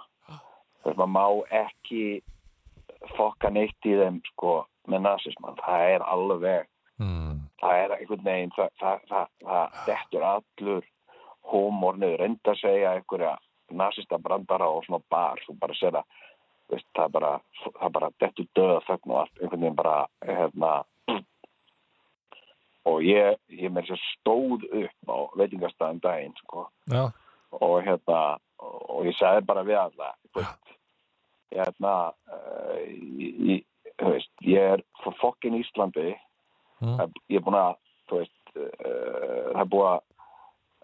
Þess að maður má ekki fokka neitt í þeim sko með nazismann, það er alveg Mm. Það er einhvern veginn það, það, það, það dettur allur hómor niður, reynda að segja einhverja nazista brandara og svona bar, þú bara sér að veist, það bara, bara dettur döða þögn og allt, einhvern veginn bara hérna og ég, ég þess að stóð upp á veitingastæðin daginn sko. Og hérna og ég sagði bara við alla veist, hérna uh, ég, þú veist, ég er frá fokkin Íslandi Mm. Ég er búin að veist, uh, það er búið að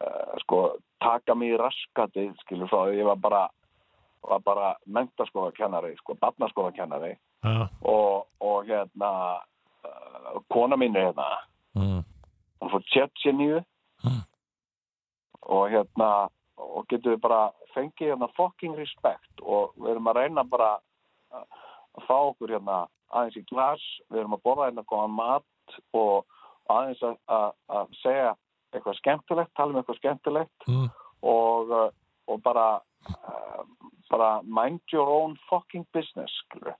uh, sko, taka mig í raskati skilur frá því ég var bara var bara mentaskóðakennari sko, barnaskóðakennari Já. og, og hérna uh, kona mín er hérna Mm. hún fór Tjetjeníu Mm. og hérna og getur við bara fengið hérna fucking respect og við erum að reyna bara að fá okkur hérna aðeins í glas, við erum að borða hérna góðan mat og aðeins að, að, að segja eitthvað skemmtilegt, tala um eitthvað skemmtilegt Mm. og, uh, og bara uh, bara mind your own fucking business skilur.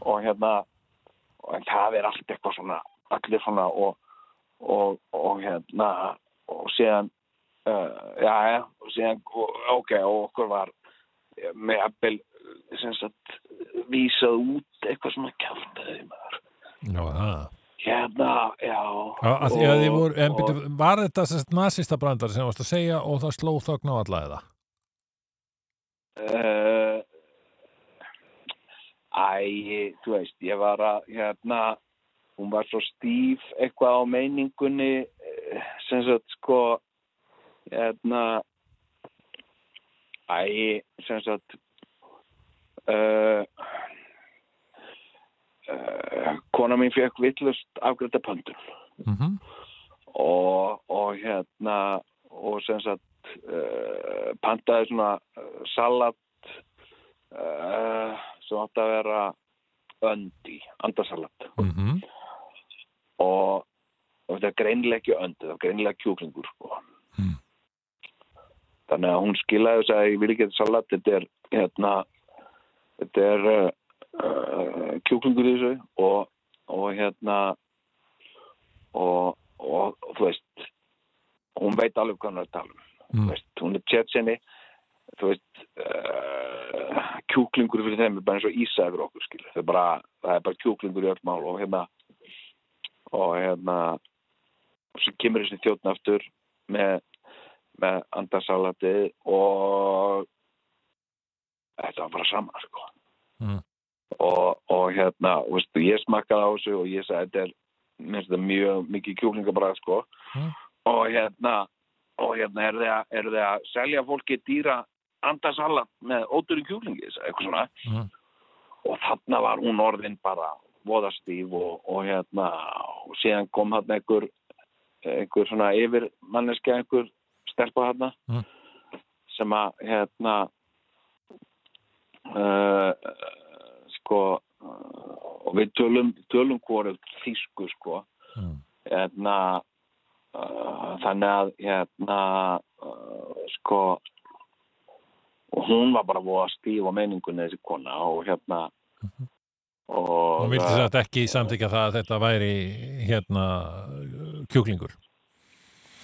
og hérna og það er allt eitthvað svona allir svona og, og, og hérna og síðan uh, já, já, og síðan ok, og okkur var eh, með appel sem sagt vísað út eitthvað svona kjaftaði maður Já, það. Hérna, já Já, að því að voru, en og- byrju, var þetta sérst nazista brandar sem varst að segja og það sló þögn á alla eða? Uh, æ, þú veist, ég var að, hérna, hún var svo stíf eitthvað á meiningunni, eh, sem sagt, sko, hérna, æ, sem sagt, uh, uh, kona mín fekk villust afgræta pöndun Mm og, og hérna og sem sagt uh, pantaði svona uh, salat sem átti að vera öndi, andasalat -hmm. og, og þetta er greinilega ekki öndi það er greinilega kjúklingur sko. Mm. þannig að hún skilaði þess að ég vil ekki þetta salat þetta er hérna þetta er uh, kjúklingur í þessu og, og hérna og, og, og þú veist hún veit alveg hvað hún er að tala um Mm. Veist, hún er tjetsinni þú veist uh, kjúklingur fyrir þeim er bara eins og ísa yfir okkur skil það er bara, það er bara kjúklingur í öll mál og hérna og hérna og svo kemur þessi þjóttn aftur með, með andarsalati og þetta var bara sama sko Mm. Og, og hérna veistu, ég smakkaði á þessu og ég sagði þetta er mér finnst þetta mjög mikið kjúklingabræð sko Mm. og hérna og hérna er þið að, er þið að selja fólki dýra andarsalat með ódurinn kjúklingi eitthvað svona Mm. og þarna var hún orðin bara voðastíf og, og hérna og síðan kom hann einhver einhver svona yfir manneska einhver stelpa hérna Mm. sem að hérna uh, sko uh, og við tölum, tölum hvorið þýsku sko Mm. hérna uh, þannig að hérna uh, sko og hún var bara voða stíf á meiningunni þessi kona og hérna og Hún vildi sagt ekki samþykja það að þetta væri hérna kjúklingur.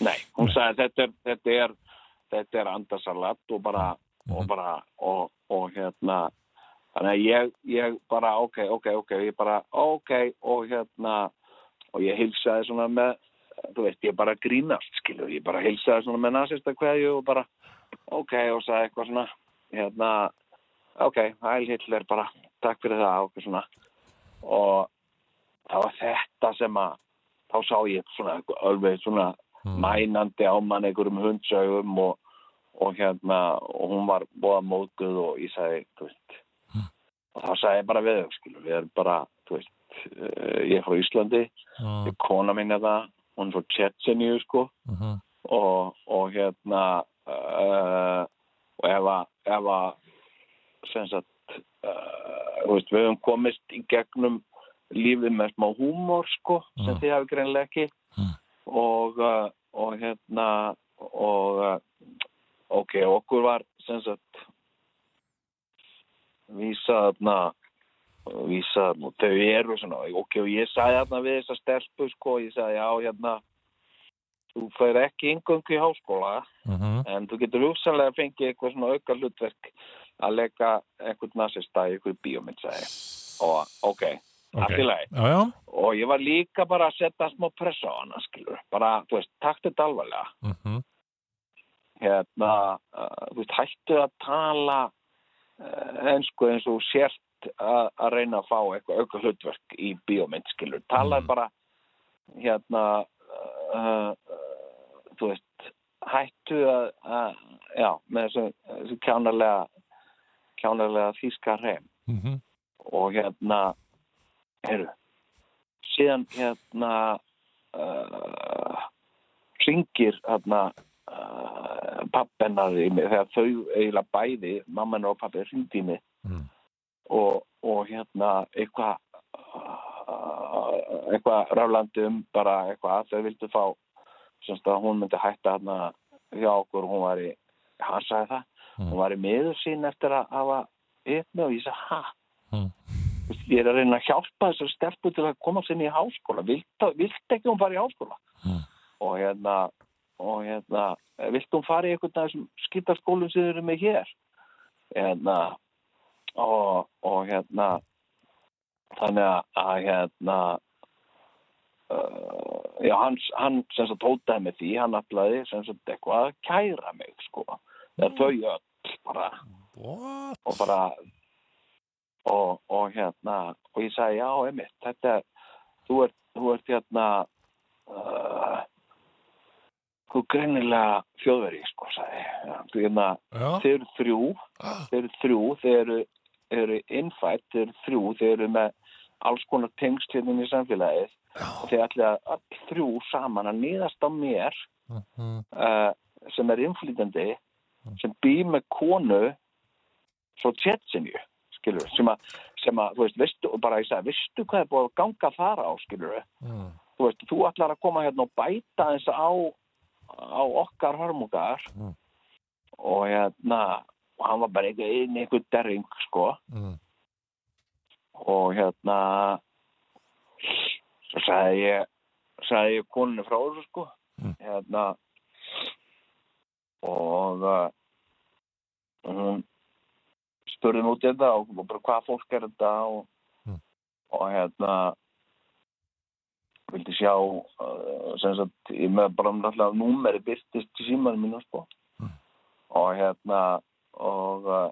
nei, hún sagði þetta er þetta er, þetta er andasalat og bara og Mhm. bara og, og hérna þannig að ég, ég bara ok, ok, ok ég bara ok og hérna og ég hilsaði svona með þú veist, ég bara grínast, skilur ég bara hilsaði svona með nasista kveðju og bara ok, og sagði eitthvað svona hérna, ok, Heil Hitler bara, takk fyrir það og svona og það var þetta sem að þá sá ég svona alveg svona Mm. mænandi á mann einhverjum hundsögum og, og hérna og hún var bóða móðguð og ég sagði, þú veist. Og þá sagði ég bara við skilur, við erum bara þú veist, uh, ég er frá Íslandi ég kona mín er það, hún er frá Tjetseníu sko Mhm. og, og hérna uh, og ef að, ef að sem sagt uh, þú veist, við höfum komist í gegnum lífið með smá húmor sko, sem Mm. þið hafi greinlega ekki Mm. og, uh, og hérna og uh, ok, okkur var sem sagt vísa þarna vísa þarna, og þau eru svona ok, og ég sagði þarna við þessa stelpu sko, ég sagði já, hérna þú fær ekki yngöngu í háskóla Mhm. en þú getur hugsanlega að fengið eitthvað svona auka hlutverk að leika einhvern nasista í einhverju bíómynd sagði ég. og ok, Ok. allt í lagi Já, já. og ég var líka bara að setja smá pressa á hana skilur, bara, þú veist, takt þetta alvarlega Mhm. hérna, uh, þú veist, hættu að tala uh, ensku eins og sért að að reyna að fá eitthvað auka hlutverk í bíómynd, skilur, tala Mhm. bara hérna uh, uh, þú veist hættu að, að já, með þessu, þessu kjánarlega kjánarlega þýska hreim Mhm. og hérna heyrðu síðan hérna uh, ringir hérna uh, pappennar í mig þegar þau eiginlega bæði mamma og pappi ringdi mig Mm. og, og hérna eitthvað uh, eitthvað raflandi um bara eitthvað þau vildu fá semst að hún myndi hætta hérna hjá okkur hún var í, hann sagði það Mm. hún var í miður sín eftir að hafa með og ég sagði, ha? Mm. Ég er að reyna að hjálpa þessar stelpu til að koma sinni í háskóla vilt, vilt ekki hún fara í háskóla Mm. og hérna og hérna, vilt hún fara í einhvern af þessum skiptarskólum sem eru með hér? Hérna og, og hérna þannig að, hérna uh, já, hann, hann sem sagt hótaði með því, hann ætlaði sem sagt eitthvað að kæra mig sko, eða þau öll bara. What? og bara og, og hérna og ég sagði já, einmitt, þetta þú ert, þú ert hérna uh, er greinilega þjóðveri sko, sagði ég. Þú hérna, þeir eru þrjú Ah. þeir eru þrjú, þeir eru, innfætt, þeir eru þrjú, þeir eru með alls konar tengslinn í samfélagið og þeir ætla þrjú saman að nýðast á mér Mhm. uh, sem er innflýtandi sem býr með konu svo tjetsinju skilur sem að, sem að, þú veist, veistu og bara ég sagði, veistu hvað er búið að ganga þar á skilur Mm. þú veist, þú ætlar að koma hérna og bæta eins á á okkar hörmungar Mm. og hérna hann var bara einhver, ein- einhver derring sko Mm. og hérna svo sagði ég sagði ég koninu frá þessu sko Mm. hérna og hún spurði í þetta og bara hvað fólk er þetta og, Mm. og hérna vildi sjá uh, sem sagt, ég með bara náttúrulega númeri byrtist í símanum mínu sko Mm. og hérna og uh,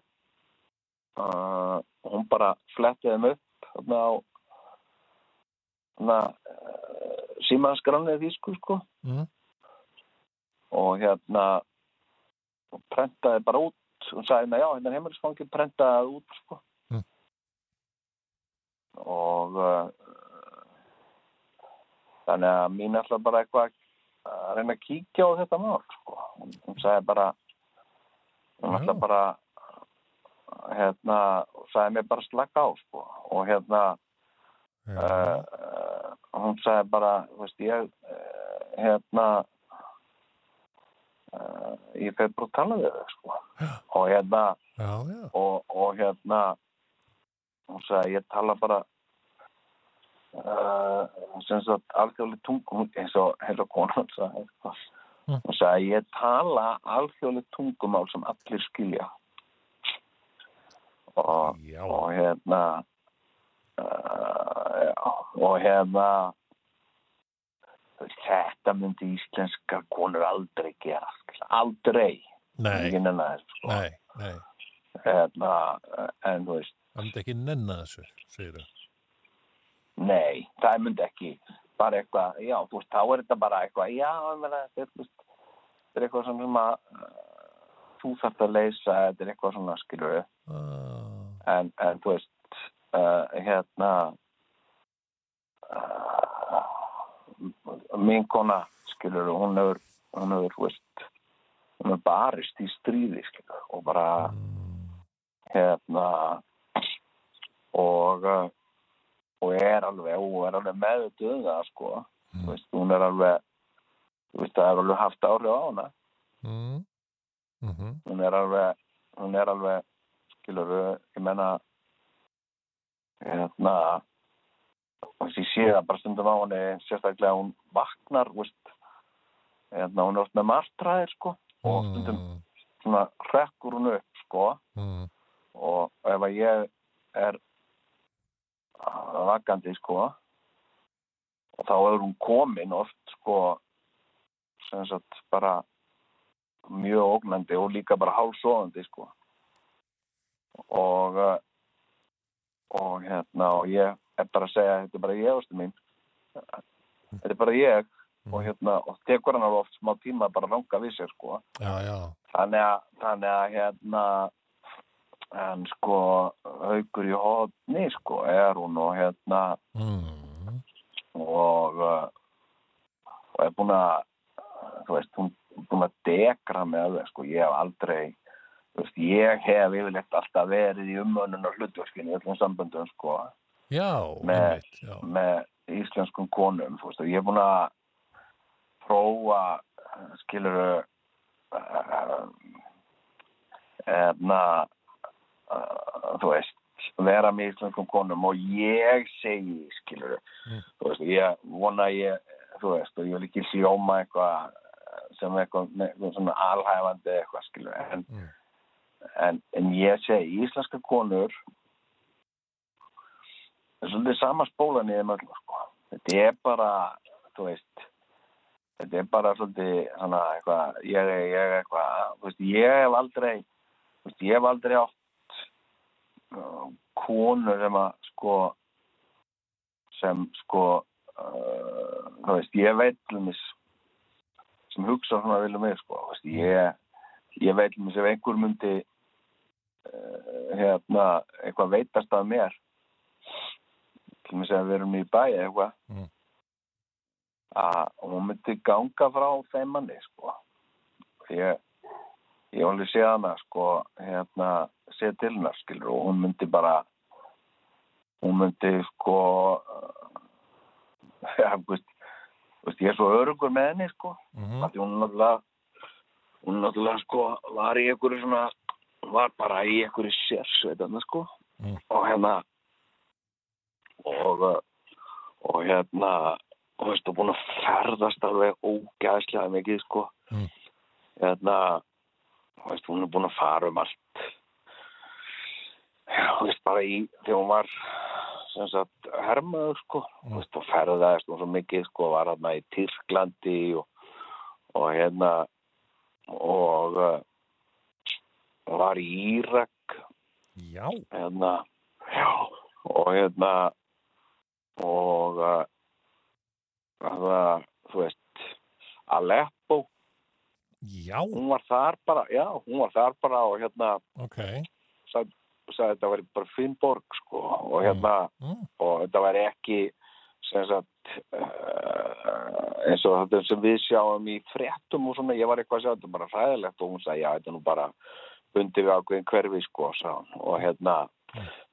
uh, hún bara flettiði mig upp þarna á þarna uh, símanskranið þýsku sko Mm. og hérna og prentaði bara út og sagði hérna já, hérna er heimilisfangi prentaði út sko Mm. og uh, þannig að mín ætla bara eitthvað að reyna að kíkja á þetta mál sko. hún, sagði bara hún ætla bara hérna, sagði mér bara slaka á sko. og hérna uh, hún sagði bara veist ég uh, hérna uh, ég fyrir bara að tala við þau sko. og hérna Já, já. og, og hérna hún sagði ég tala bara uh, sem sagt alþjóðlega tungum eins og og konan sagði. Mm. hún sagði ég tala alþjóðlega tungumál sem allir skilja og og hérna uh, og hérna þetta myndi íslenska konur aldrei gera aldrei Nei, þessu, sko. nei, nei. hérna, en þú veist Það myndi ekki nenna þessu, segir þau. Nei, það myndi ekki bara eitthvað, já, þú veist, þá er þetta bara eitthvað, já, þetta er, eitthvað sem að uh, þú þarft að leysa, þetta er eitthvað svona, skilur við, Ah. en, en þú veist, uh, hérna, uh, mín kona, skilur við, hún hefur, hún hefur, þú veist, hún er barist í stríði skilur, og bara hérna og uh, og er alveg, og er alveg meðutuð um það sko, þú veist, hún er alveg þú veist, það er alveg haft áhrif á hana Mm. Mhm. hún er alveg hún er alveg, skilur ég menna hérna ég sé það bara stundum á henni sérstaklega hún vaknar veist, hérna, hún er oft með martræðir sko, og stundum Mm. svona hrekkur hún upp sko Mm. og ef að ég er vakandi sko. Og þá er hún komin oft sko sem sagt bara mjög ógnandi og líka bara hálfsóðandi sko. Og uh, og hérna og ég er bara að segja þetta er bara ég ástu mín. Þetta er bara ég og hérna og tekur hann alveg oft smá tíma bara að ranga við sér sko. Já, já. þannig að, þannig að hérna en sko haugur í hodni sko er hún og hérna Mm. og uh, og er búin að þú veist, hún er búin að dekra mig alveg sko, ég hef aldrei þú veist, ég hef yfirleitt alltaf verið í umönnun og hlutverkinu í öllum samböndum sko Já, Með- einmitt, já. með íslenskum konum þú veist, og ég er búin að prófa skilur eðna þú veist vera með íslenskum konum og ég segi skilur Mm. þú veist, ég vona ég þú veist, og ég vil ekki hljóma eitthvað sem eitthvað, eitthvað svona alhæfandi eitthvað skilur en, Mm. en, en ég segi íslenska konur það er svolítið sama spólan í þeim öllum sko. þetta er bara þú veist þetta er bara svolítið svona eitthvað ég er eitthvað þú veist, ég hef aldrei þú veist, ég hef aldrei átt uh, konur sem að sko sem sko uh, þú veist, ég veit til dæmis sem hugsa svona vilja mig sko, veist, ég ég veit til dæmis ef einhver myndi uh, hérna eitthvað veitast af mér til dæmis ef við erum í bæ eða eitthvað Mm. að hún myndi ganga frá þeim manni sko ég ég alveg séð hana sko hérna séð til hennar skilur og hún myndi bara hún myndi sko [LAUGHS] ja, veist, veist, ég er svo örugur með henni sko af því hún náttúrulega hún náttúrulega sko var í einhverju svona var bara í einhverju sérsveitarna sko Mm. og hérna og og hérna og veist, og búin að ferðast alveg ógæðslega mikið sko Mm. hérna og veist, hún er búin að fara um allt já, þú veist, bara í þegar hún var sem sagt hermaður sko. Mm. veist, og ferðaðist hún svo mikið sko var hérna í Tyrklandi og, og hérna og og var í Írak. Já, hérna já, og hérna og það, þú veist Aleppo, já, hún var þar bara já, hún var þar bara og hérna ok. Sagði, að þetta var bara finn borg sko og hérna Mm. og þetta var ekki sagt uh, eins og þetta sem við sjáum í fréttum og svona, ég var eitthvað að sjá þetta er bara hræðilegt og hún sagði, já, þetta er nú bara bundið við ákveðin hverfi, sko, sagði og hérna,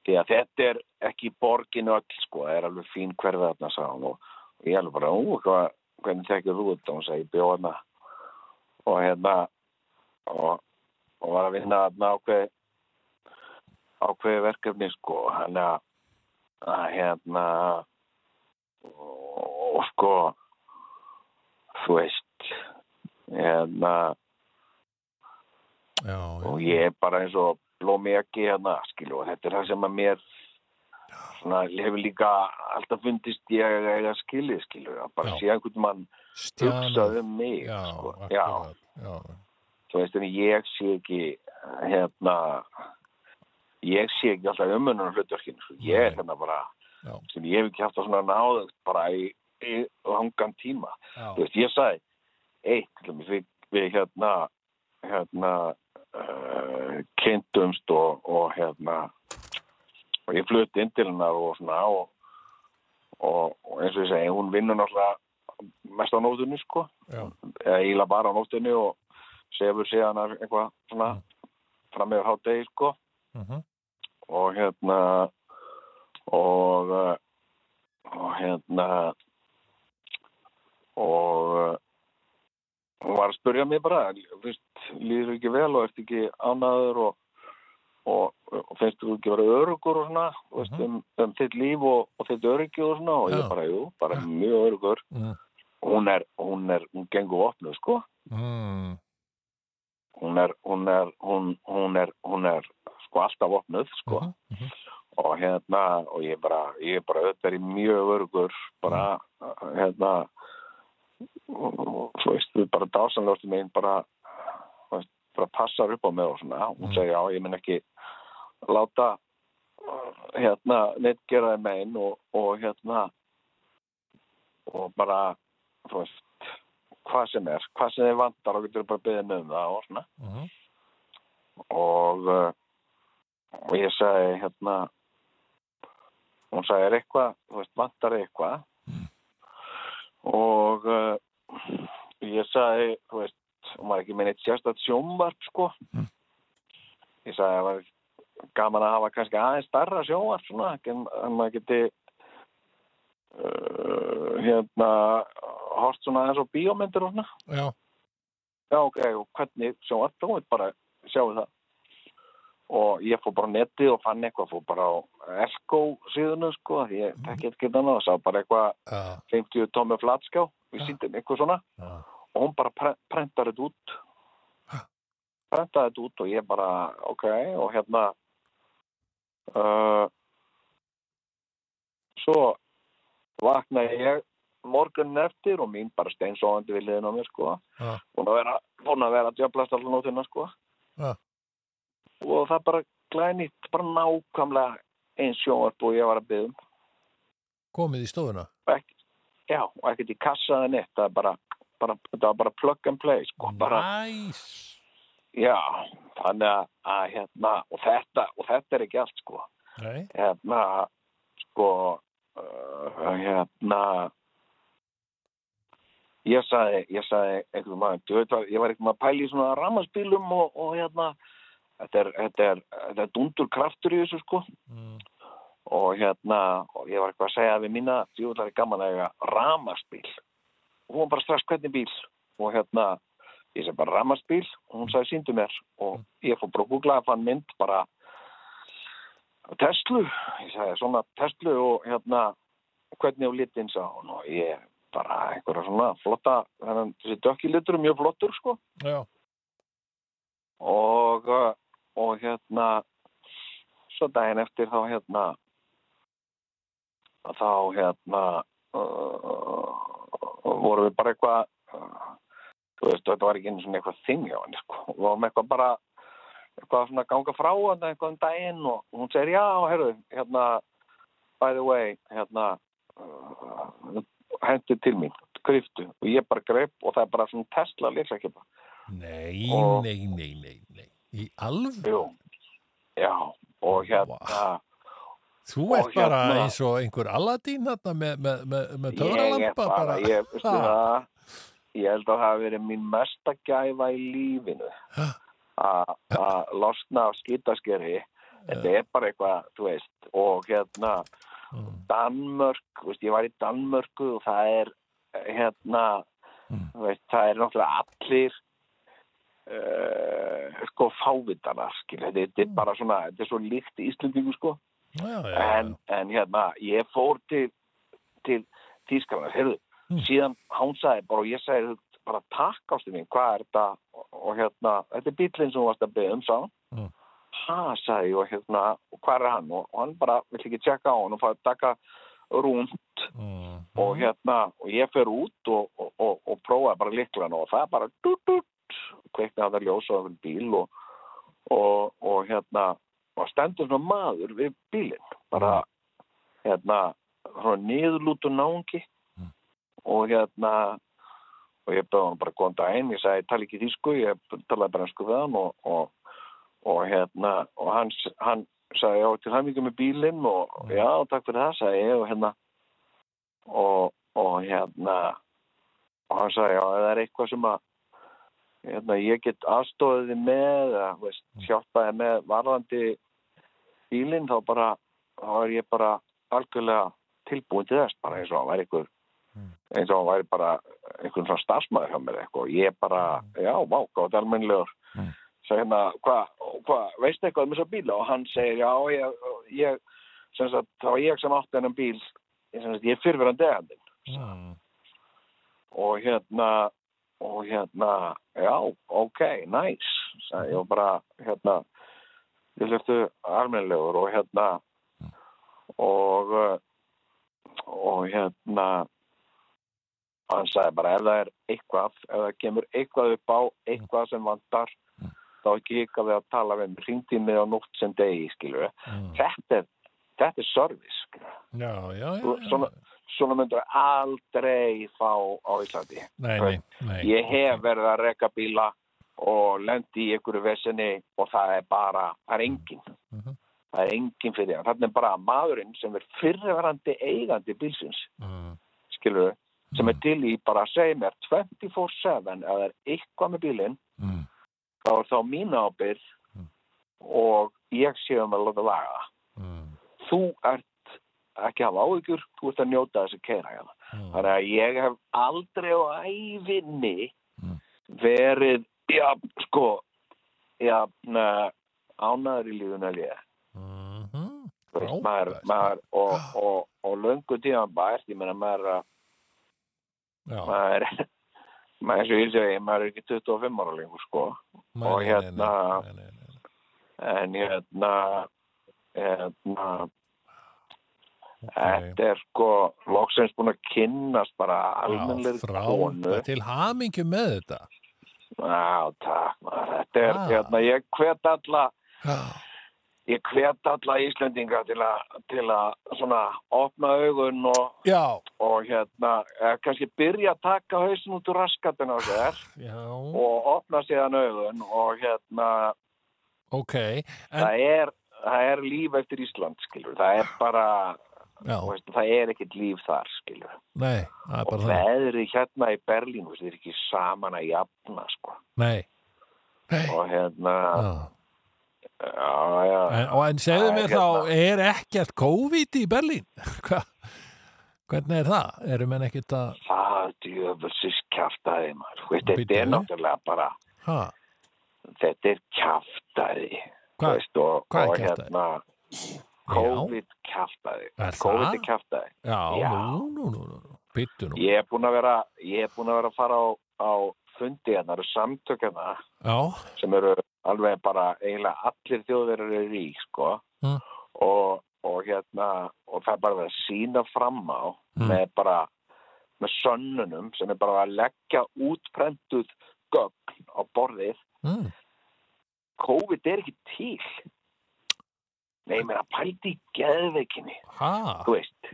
því að þetta er ekki borginu öll, sko, það er alveg fín hverfi þarna, sagði og, og ég alveg bara, ú, hvað, hvernig tekið þú þetta, hún sagði, bjóðna og hérna og, og var að vinna þarna ákveð ákveði verkefni, sko, hann að að hérna og, og sko þú veist hérna Já, og já. ég er bara eins og blómi ekki hérna skilu og þetta er það sem að mér svona hefur líka alltaf fundist ég eiga skilið skilu að bara Já. sé einhvern mann hugsað Stjanið. um mig sko. Já, þú veist en ég sé ekki hérna ég sé ekki alltaf umönnunar hlutverkinu sko. ég er hérna bara Já. sem ég hef ekki haft það svona náðugt bara í, í langan tíma já. þú veist, ég sagði eitt, við, við hérna hérna uh, kynntumst og, og hérna og ég flutti inn til hennar og svona og, og, og eins og ég segi, hún vinnur náttúrulega mest á nótunni sko Já. eða eiginlega bara á nótunni og sefur síðan að eitthvað svona fram yfir hátegi sko Mhm. Og hérna og uh, og hérna og uh, hún var að spurja mig bara líður ekki vel og ert ekki ánæður og, og, og finnst þú ekki vera örugur og svona veist, Mhm. um, um þitt líf og, og þitt öryggi og svona og Já. ég bara, jú, bara mjög örugur Mm. hún er, hún er, hún gengur vopnuð sko Mm. hún er, hún er, hún, hún er, hún er sko alltaf opnuð sko Mhm, mhm. og hérna og ég bara, ég bara auðvitað er mjög örgur bara hérna og svo veist við bara dásanljóstu megin bara þú veist, bara passar upp á mig og svona hún Mm. segir já, ég mun ekki láta uh, hérna neitt gera þeim megin og, og hérna og bara þú veist hvað sem er, hvað sem þið vantar og getur bara beðið með um það og svona Mhm. og, uh, og ég sagði hérna hún sagði er eitthvað, þú veist, vantar eitthvað? Og uh, ég sagði, þú veist hún var ekki með neitt sérstætt sjónvarp sko. Ég sagði að það var gaman að hafa kannski aðeins starra sjónvarp svona, en en maður geti uh, hérna hort svona aðeins á bíómyndir og svona. Já, já ok, og hvernig sjónvarp, þú veit bara sjáu það og ég fór bara á netið og fann eitthvað fór bara á Elko síðunu sko, ég tekki eitthvað annað og sá bara eitthvað já, 50 tómi flatskjá við Já. síndum eitthvað svona. Já. og hún bara pre prentar þetta út. Prentaði þetta út og ég bara ok, og hérna uh, svo vaknaði ég morgunin eftir og mín bara steinsóðandi við liðin á mér sko. Búin að vera, búin að vera að djöflast allan nótina sko. Já. Og það bara glænýtt, bara nákvæmlega eins sjónvarp og ég var að byggja um Komið í stofuna. ekki, já, og ekkert í kassaði neitt það bara, bara, þetta var bara plug and play sko, bara, Næs. já, þannig að, að hérna, og þetta, og þetta er ekki allt sko, Nei. hérna sko uh, hérna ég sagði, ég sagði einhvern maður, ég var einhvern maður pæli í svona rammaspílum og, og hérna þetta er, þetta er, þetta er dundur kraftur í þessu sko. Mm. og hérna, og ég var eitthvað að segja við mína, því það er gaman að eiga ramaspíl. Og hún bara strax hvernig bíl og hérna ég segi bara ramaspíl. Og hún sagði síndu mér. Og ég fór bara að googla að fann mynd bara Tesla, ég sagði svona Tesla og hérna hvernig á litinn? Sá hún og ég bara einhverja svona flotta þannig þessi dökki litur er mjög flottur sko. Já. og, og hérna svo daginn eftir þá hérna þá hérna uh, vorum við bara eitthvað uh, þú veist, þetta var ekki einu svona eitthvað þing hjá henni sko, við vorum eitthvað bara eitthvað svona ganga frá hann eitthvað um daginn og hún segir já, herru, hérna by the way, hérna uh, hendur til mín griftu. Og ég bara greip og það er bara svona Tesla líksakipa Nei, Og- nei, nei, nei, nei. Í alveg? Jú, já, og hérna, Þú Og ert bara hérna- eins og einhver Aladdin þarna með, með, með, með ég er töfralampa bara, ég, veistu það, ég held að það hafi verið mín mesta gæfa í lífinu að losna af skýtaskeri, þetta er bara eitthvað, þú veist, og hérna, Mm. Danmörk, þú veist, ég var í Danmörku og það er, hérna, Mm. þú veist, það er náttúrulega allir, uh, sko, fávitanar, skil, þetta, er bara svona, þetta er svo líkt í Íslandingu, sko, Já, já, já. en, en hérna, ég fór til, til Þýskaland, heyrðu, Mm. síðan hann sagði bara, og ég sagði bara takk ástu mín, hvað er þetta og, og hérna, þetta er bílinn sem þú varst að byggja um, sá Mm. ha, sagði ég, og hérna, og hvað er hann og, og hann bara, vill ekki tjekka á hann og fara að taka rúnd Mm. og hérna, og ég fer út og, og, prófaði bara liklan og það bara dut, dut, kveiknaði það ljósa á bíl og, og, og hérna og stendur svona maður við bílinn bara hérna svona niðurlútur náungi Mm. og hérna og ég bæði hann bara góðan daginn ég sagði, ég tala ekki þýsku, ég talaði bara ennsku við hann og, og, og hérna og hann, hann sagði, já, til hann með bílinn og Mm. já, takk fyrir það, sagði ég og hérna og, og hérna og hann sagði, já, það er eitthvað sem að hérna, ég get aðstóðið þið með þú veist, hjálpaði með varðandi bílinn þá bara þá er ég bara algjörlega tilbúin til þess bara eins og hann væri einhver eins og hann væri bara einhvern svona starfsmæður hjá mér eitthvað. Og ég bara, já, vá, hvað er almennilegur Mm. svo hérna, hvað, hva, veistu eitthvað um þessa bíla og hann segir, já, ég, ég sem sagt, það var ég sem átti hennan bíl ég, ég er fyrfirandi egandinn Mm. og hérna og hérna, já, ok, nice sagði ég var bara, hérna ég hlöftu almennilegur og hérna og uh, og hérna hann sagði bara ef það er eitthvað, ef það kemur eitthvað upp á eitthvað sem vantar þá ekki ykkar við að tala við mig hringdi mig á nótt sem degi, skilur Mm. þetta þetta er service. Já, já, já, já. svona, svona myndur aldrei fá á Íslandi Nei, nei, nei. ég hef verið að reka bíla og lendi í einhverju vesenni og það er bara, það er engin Mhm. það er engin fyrir hann þannig bara maðurinn sem er fyrirverandi eigandi bílsins Mm. skilur sem er til í bara að segja mér 24-7 ef það er eitthvað með bílinn Mm. þá er þá mín ábyrð Mm. og ég sé um að láta laga það. Þú ert ekki hafa áhyggjur þú ert að njóta þess að keira hérna Mm. þannig að ég hef aldrei á æfinni Mm. verið já, sko já, ánaður í lífun að ég Mhm. Þú veist, maður, maður, og, og, og löngu tíðan bært, ég meina maður að maður maður eins og ég segi, maður er ekki 25 ára lengur sko nei, og hérna- nei, nei, nei, en hérna hérna. Þetta er sko loksins búin að kynnast bara Já, almennlega konu. Til hamingju með þetta. Já, takk þetta er Ah. hérna, ég hvet alla Já. ég hvet alla Íslendinga til að til að svona opna augun og, og hérna kannski byrja að taka hausin út úr raskatinn á sér já, og opna síðan augun og hérna ok. En, það er það er líf eftir Ísland, skilur það er bara, já, það er ekkert líf þar, skilur nei, og veðri hérna í Berlín, veist, er ekki saman að jafna, sko Nei, nei. og hérna, Já. já, En, og en segðu mér þá, er ekkert COVID í Berlín? [LAUGHS] Hvernig er það? Eru menn ekkert að... það Þú veist, þetta er náttúrulega bara Ha? þetta er kjaftaði Hvað? er og kjaftæði? hérna COVID kjaftaði Er COVID er kjaftaði Já, Já. nú, nú, nú, nú. Byttu nú. ég er búin að vera ég er búin að vera að fara á, á fundi hérna, það eru samtök Já, sem eru alveg bara eiginlega allir þjóðverðar eru í sko Mm. og, og hérna og það er bara að sína fram á Mm. með bara með sönnunum sem er bara að leggja útprentuð gögn á borðið mm. COVID er ekki til Nei, meina pældi í geðveikinni. Ha, þú veist,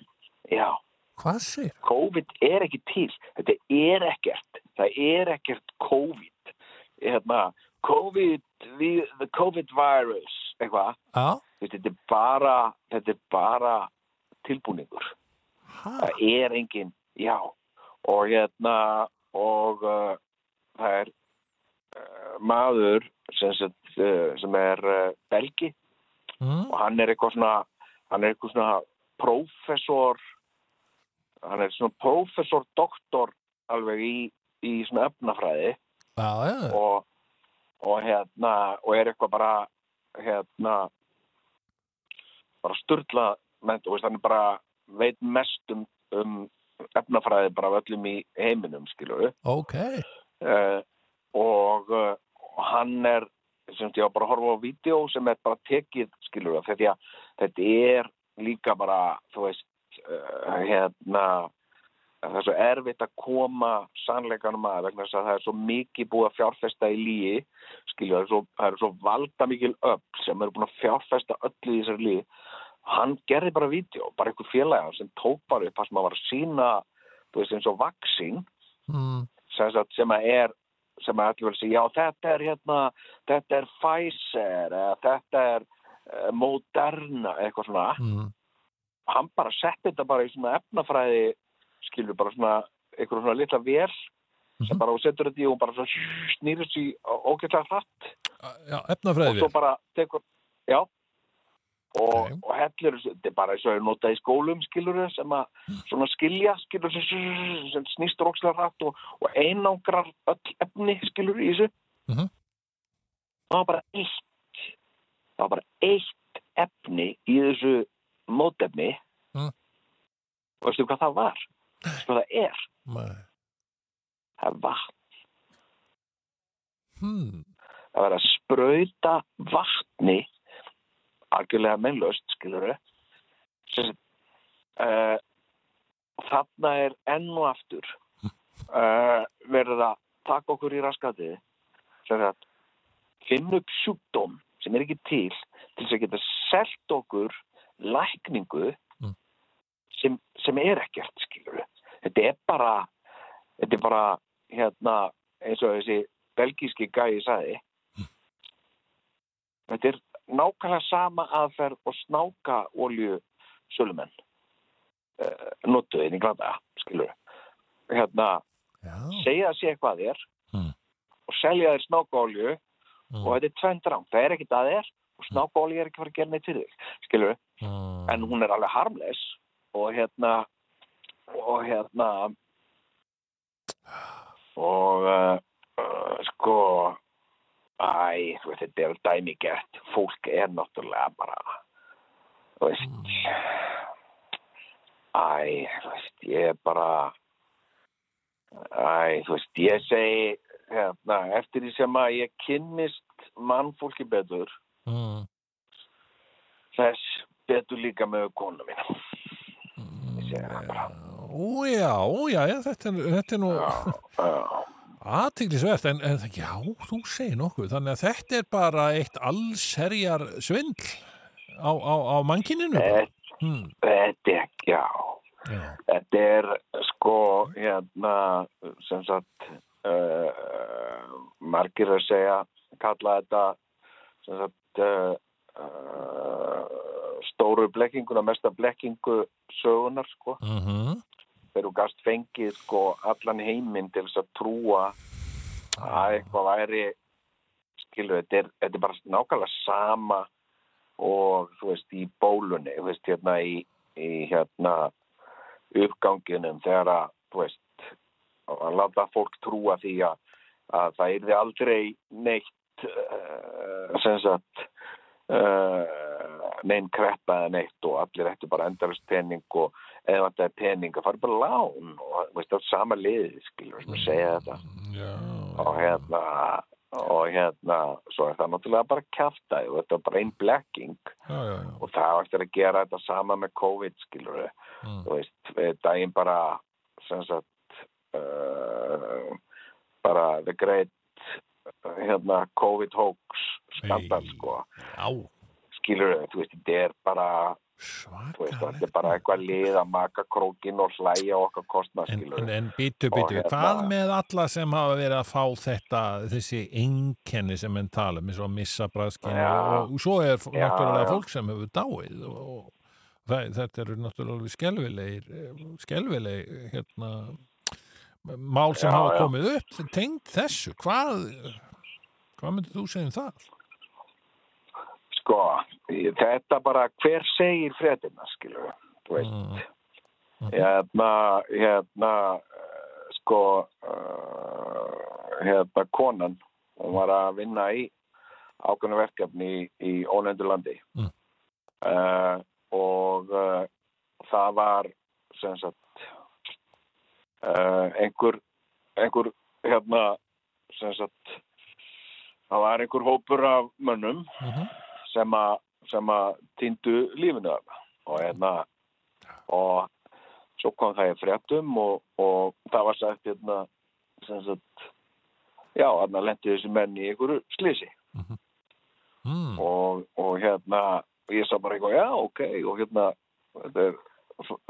já. Hvað sér? COVID er ekki til. Þetta er ekkert. Það er ekkert COVID. Hérna, COVID the, COVID virus eitthvað, Já, þetta er bara þetta er bara tilbúningur. Ha, það er engin, já. Og hérna og uh, það er uh, maður sem, sagt, uh, sem er uh, belgi mm. og hann er eitthvað svona hann er eitthvað svona prófessor hann er svona prófessor doktor alveg í, í svona efnafræði. Já, já, og, og hérna og er eitthvað bara hérna bara sturla mennt, og hann er bara veit mest um, um efnafræði bara öllum í heiminum skilur ok, uh, og, uh, og hann er sem ég var bara að horfa á vídeo sem er bara tekið skilur það því að þetta er líka bara þú veist uh, hérna það er svo erfitt að koma sannleikanum að vegna þess að það er svo mikið búið að fjárfesta í líi skilju, það það er svo valda mikil upp sem eru búin að fjárfesta öllu í þessari líi hann gerði bara vídeo, bara einhver félaga sem tók bara upp að var að sína þú veist eins og vaksín mm. sem að er sem að allir vel segja, já þetta er hérna þetta er Pfizer eða þetta er uh, Moderna eitthvað svona, Mm. hann bara setti þetta bara í svona efnafræði skilur bara svona, eitthvað svona litla vél sem bara þú setur þetta í og bara svo snýrist í ógætlega hratt. Já, efnafræði bara tekur, já og, og þessu- þetta er bara eins og ég nota í skólum skilur sem að svona skilja skilur sem, sem snýst rókslega hratt og, og einangrar öll efni skilur í þessu Mhm. það var bara eitt það var bara eitt efni í þessu mótefni Mm. og veistu hvað það var veistu hvað það er Nei. það er vatn Hmm. það var að sprauta vatni algjörlega mennlaust, skilur við uh, þarna er enn og aftur uh, verður að taka okkur í að finna upp sjúkdóm sem er ekki til til þess að geta selt okkur lækningu Mm. sem, sem er ekkert skilur þetta er bara þetta er bara hérna eins og þessi belgíski gæi sagði. Þetta er nákvæmlega sama aðferð og snáka olju sölumenn uh, notuðin í glada skilur hérna Já. segja að sé eitthvað þér Mm. og selja þér snákaolju Mm. og þetta er tvent rám, það er ekkit að þér og snákaolju er ekki fara að gera neitt fyrir þig skilur, Mm. en hún er alveg harmleis og hérna og hérna og uh, uh, sko æ, þú veist, þetta er dæmigert. Fólk er náttúrulega bara þú veist æ, þú veist, ég er bara æ, þú veist, ég segi hérna, eftir því sem að ég kynnist mannfólki betur Mm. þess betur líka með konu mína. Ég segi það bara. Ó já, ó já, já þetta, er, nú Já, aðtiklisvert, en, en já, þú segir nokkuð, þannig að þetta er bara eitt allserjar svindl á, á, á mannkininu. Hmm. þetta er, já, Já. þetta er sko, hérna, sem sagt, uh, margir að segja, kalla þetta, sem sagt, uh, uh, stóru blekkinguna, mesta blekkingu sögunar, sko. Mm Þegar þú gast fengið, sko, allan heiminn til þess að trúa að eitthvað væri, skilur, þetta er, þetta er bara nákvæmlega sama og, þú veist, í bólunni, þú veist, hérna í, í hérna, uppganginum þegar að, þú veist, að láta fólk trúa því að, að það yrði aldrei neitt, uh, sem sagt, uh, neinn kreppa eða neitt og allir ættu bara endalist pening og eða pening að fara bara lán og, þú veist, það er sama liði, skilur, sem að segja þetta. Já. og hérna og hérna, svo er það náttúrulega bara kjafta og þetta er bara einn blekking. Og það á eftir að gera þetta sama með COVID skilur Mm. þú veist daginn bara sem sagt uh, bara the great hérna COVID hoax skandal sko. Skilur við, þú veist, þetta er bara þú veist, þetta er bara eitthvað lið að maka krókin og hlæja okkar kostnað En, en, en býtu, Og býtu, hérna- hvað með alla sem hafa verið að fá þetta, þessi einkenni sem enn tala um, eins og að missa bræðskinn Já. og, og svo er Já, náttúrulega já. fólk sem hefur dáið og, og það, þetta eru náttúrulega skelvilegir, skelvileg, hérna, mál sem hafa komið upp, tengd þessu, hvað, hvað myndir þú segja um það? sko, þetta bara hver segir fréttina skilur við, þú veist. Mm, hérna, hérna eh, sko uh, hérna konan hún var að vinna í ákveðnu verkefni í, í ónendurlandi. Mm. uh, og uh, það var sem sagt uh, einhver einhver hérna sem sagt það var einhver hópur af mönnum mhm, sem að sem að týndu lífinu þarna. Og hérna og svo kom það í fréttum og, og það var sagt hérna sem sagt já, þarna lendi þessi menn í einhverju slisi mm, og, og hérna ég sá bara eitthvað, já, ok og hérna, þetta er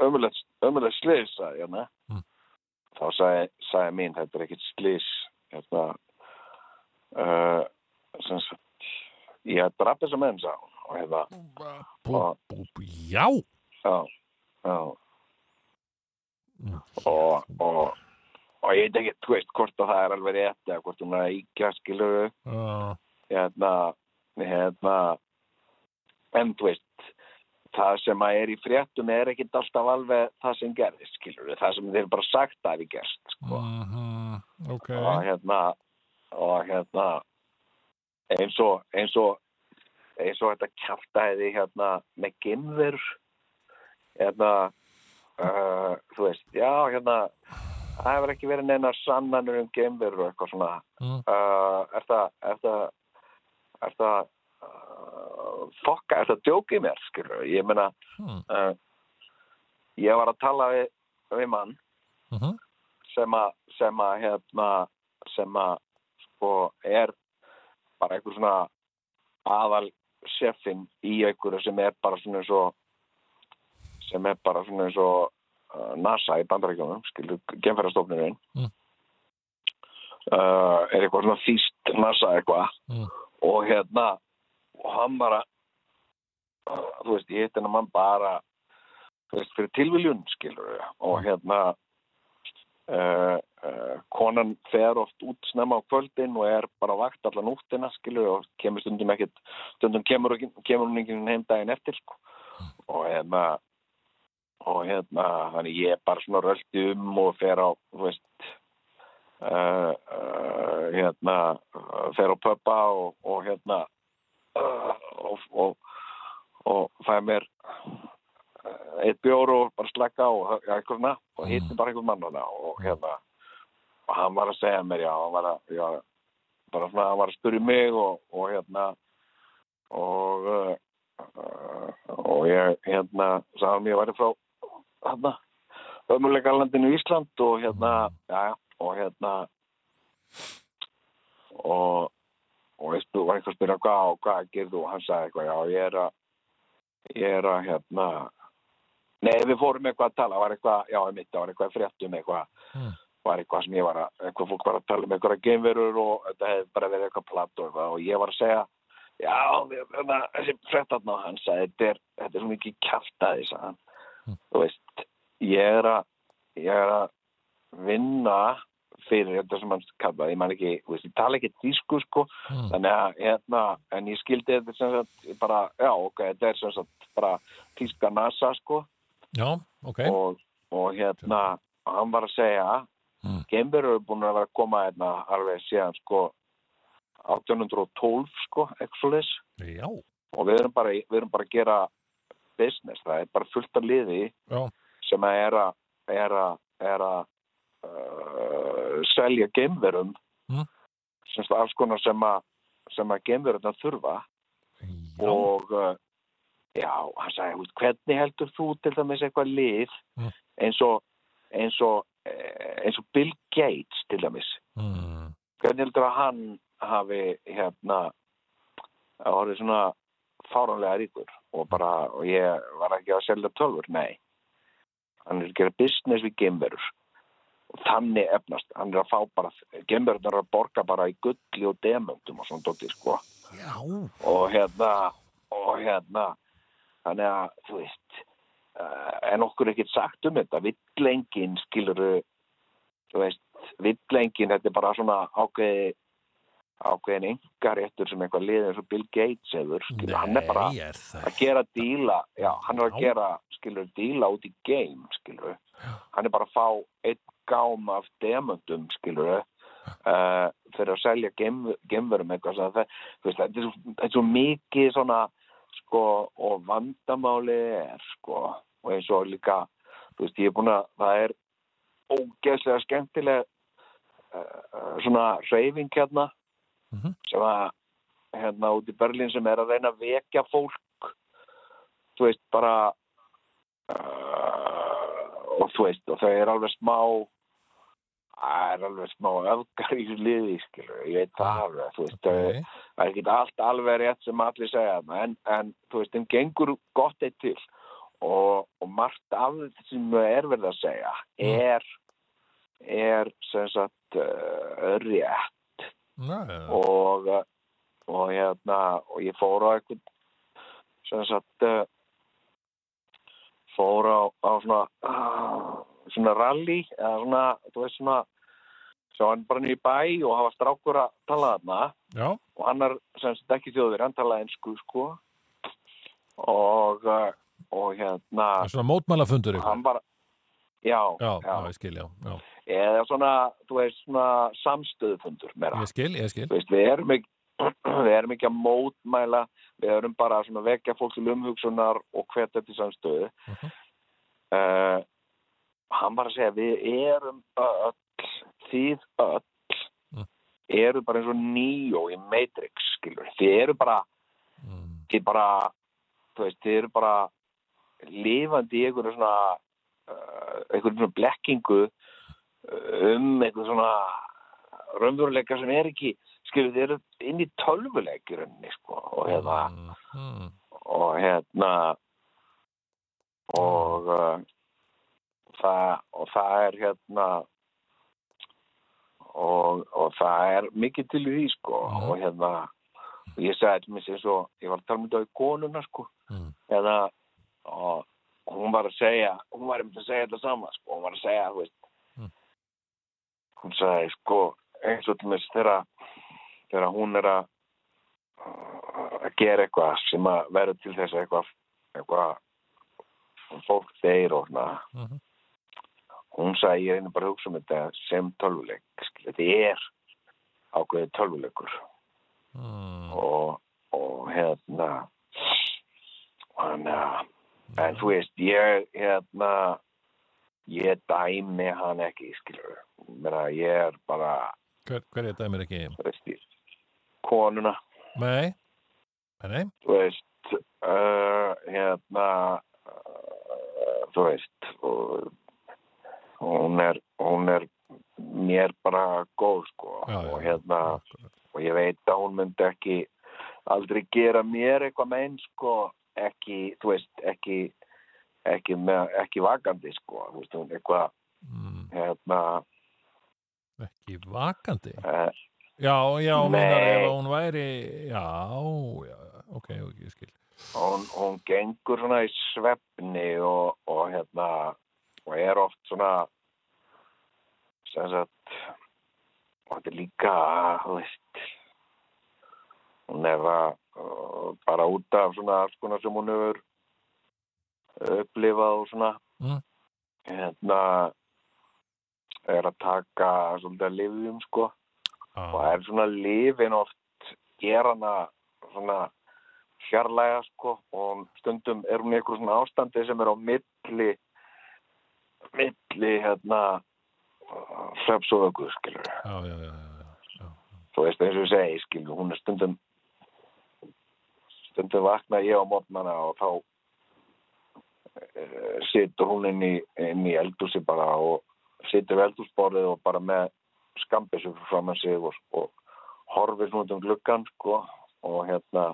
ömulegt, ömulegt slis sagði hérna. Mm. þá sagði, sagði mín, þetta er ekkit slis hérna uh, sem sagt ég hef drafð þessa menn sá hún og hérna, já, já, já Mm. og, og og ég veit ekki, þú veist, hvort að það er alveg rétt eða hvort hún er að íkja, skilur Já, hérna, hérna en þú veist það sem að er í fréttum er ekkit alltaf alveg það sem gerðist, skilur það sem þeir bara sagt að hafi gerst sko. mhm, ok. og hérna og hérna eins og eins og eins og þetta kjartaði hérna með gimver hérna uh, þú veist, já hérna það hefur ekki verið neina sannanur um gimver og eitthvað svona Mm. uh, er það er það er það uh, fokka, er það djókið mér skilur, ég meina Hmm. uh, ég var að tala við, við mann Mhm. sem að sem að hérna sem að sko er bara einhver svona aðal sefin í einhverju sem er bara svona eins og sem er bara svona eins og uh, NASA í bandarækjumum skilur genfærastofnurinn Mm. uh, er eitthvað svona þýst NASA eitthvað Mm. og hérna og hann bara uh, þú veist, ég hitt hennar mann bara þú veist, fyrir tilviljun skilur og hérna Uh, uh, konan fer oft út snemma á kvöldin og er bara vakt allan úttina og kemur stundum ekkert stundum kemur, kemur hún enginn heim daginn eftir sko. og hérna og hérna þannig ég er bara svona röldi um og fer á veist uh, hérna fer á pöppa og, og hérna og, og, og fæ mér eitt bjór og bara slaka og eitthvað og hitti bara einhvern mann og hérna og hann var að segja mér já, hann var að já, bara hann var að spyrja mig og, og hérna og uh, uh, og ég hérna sagði hann ég væri frá hérna ömulegalandinu Ísland og hérna já, já, og hérna og og ég spyr, var einhver að spyrja hvað og hvað gerðu og hann sagði eitthvað, já ég er að ég er að hérna nei við fórum eitthvað að tala, það var eitthvað já mitt, það var eitthvað fréttum eitthvað Mm. var eitthvað sem ég var að, eitthvað fólk var að tala um eitthvað geimverur og þetta hefði bara verið eitthvað platt og eitthvað og ég var að segja já, þessi fréttatna hann sagði, þetta er, þetta er svo mikið kjaftaði, sagði hann Mm. þú veist, ég er að ég er að vinna fyrir þetta sem hann kallaði, ég man ekki, þú veist, ég tala ekki tísku sko, Mm. þannig að hérna, en ég skildi þetta sem sagt bara, já, ok, þetta er sem sagt bara tíska NASA sko Já, ok. og, og hérna hann var að segja Mm. geimverur eru búin að vera að koma hérna alveg síðan sko 1812 sko, leis Já, og við erum bara, við erum bara að gera business, það er bara fullt af liði já, sem að er að er að, er að uh, selja geimverum Mm. sem alls konar sem að sem að geimverurna þurfa já. og uh, já, hann sagði, "Þú veist, hvernig heldur þú til dæmis eitthvað lið Mm. eins og eins og, eh, eins og Bill Gates til dæmis? Mm. hvernig heldur að hann hafi hérna orðið svona fáránlega ríkur og bara, og ég var ekki að selja tölfur, nei. Hann er að gera business við geimverur. Og þannig efnast, hann er að fá bara geimverurnar er að borga bara í gulli og demöndum og svona dóttir sko. Já, og hérna og hérna þannig að þú veist uh, en okkur er ekkert sagt um þetta. Villengin skiluru þú veist, villengin þetta er bara svona ákveði ákveðin engaréttur sem eitthvað liðið eins og Bill Gates hefur skilur, hann er bara Nei, er að gera díla já, hann er að gera, skilur, díla út í game, skilur hann er bara að fá einn gám af demöndum, skilur uh, fyrir að selja geim- geimverum eitthvað. Það, veist, þetta, er svo, er svo mikið svona sko, og vandamáli er sko, og eins og líka þú veist, ég er búin að, það er ógeðslega skemmtileg uh, svona reyfing hérna Mhm. sem að hérna út í Berlín sem er að reyna að vekja fólk þú veist bara uh, og þú veist og þau er alveg smá það er alveg smá öfgar í liði skilur, ég veit það alveg þú veist, okay. Ok. það er ekki allt alveg rétt sem allir segja en, en þú veist, þeim gengur gott eitt til og, og margt af þetta sem er verið að segja er er sem sagt uh, rétt Nei, og, uh, og hérna og ég fór á eitthvað sem sagt fór á, á svona uh, svona rally eða svona, þú veist svona svo hann bara í bæ og hafa strákur að tala þarna Já, og hann er sem sagt ekki þjóður, hann talaði ennsku sko og, uh, og hérna er svona mótmælafundur ykkur. já, Já, já, ég skil, já, já. eða svona, þú veist, svona samstöðufundur meira, Ég skil, ég skil. þú veist, við erum ekki [CLEARS THROAT] við erum ekki að mótmæla við erum bara að vekja fólk til umhugsunar og þetta í samstöðu Mhm. uh, hann var að segja við erum öll þið öll Mm. eru bara eins og nýjó í Matrix skilur, þið eru bara Mm. þið bara þú veist, þið eru bara lifandi í einhverju svona uh, einhverju svona blekkingu uh, um einhverju svona raunveruleika sem er ekki skilur, þið eru inn í tölvuleik í rauninni, sko, og hérna Mm. Mm. og hérna og uh, það og það er hérna og, og það er mikið til í því sko Mhm. og hérna og ég sagði til mig eins og ég var að tala um þetta á konuna sko Mm. eða og hún var að segja hún var einmitt að segja þetta sama sko hún var að segja veist Mm. hún sagði sko eins og til mig þegar hún er að að gera eitthvað sem að verður til þess að eitthvað eitthvað fólk þeir og svona Mhm. Hún sagði ég reyni bara að hugsa um þetta sem tölvuleik þetta er ákveðið tölvuleikur Mm. og, og hérna hann en þú veist ég hérna ég dæmi hann ekki skilur Meina, ég er bara Hver, hver er dæmir ekki? veist, ég- konuna Nei, nei, nei. þú veist uh, hérna uh, þú veist og, hún er hún er mér bara góð sko Já, já, og hérna akkurat. og ég veit að hún myndi ekki aldrei gera mér eitthvað megin sko ekki, þú veist, ekki ekki, með, ekki vakandi sko, þú veist, hún eitthvað Mm. hérna Ekki vakandi. uh, Já, já, meinar ef hún væri, já, já, ok, ok, skil. hún, hún gengur svona í svefni og, og hérna og er oft svona sem sagt og þetta er líka veist hún er að uh, bara út af svona alls konar sem hún hefur upplifað og svona. Mm. hérna er að taka svolítið að lifjum sko. Ah, og er svona lifin oft gera hana svona fjarlæga sko. Og stundum er hún í eitthvað svona ástandi sem er á milli milli hérna sveps og öku skilur já, já, já, þú veist eins og ég segi skilur hún er stundum stundum vakna ég á mótnana og þá uh, situr hún inn í, í eldúsi bara og situr við eldúsborðið og bara með skambisum fram að sig og, og horfir svona um gluggan sko og hérna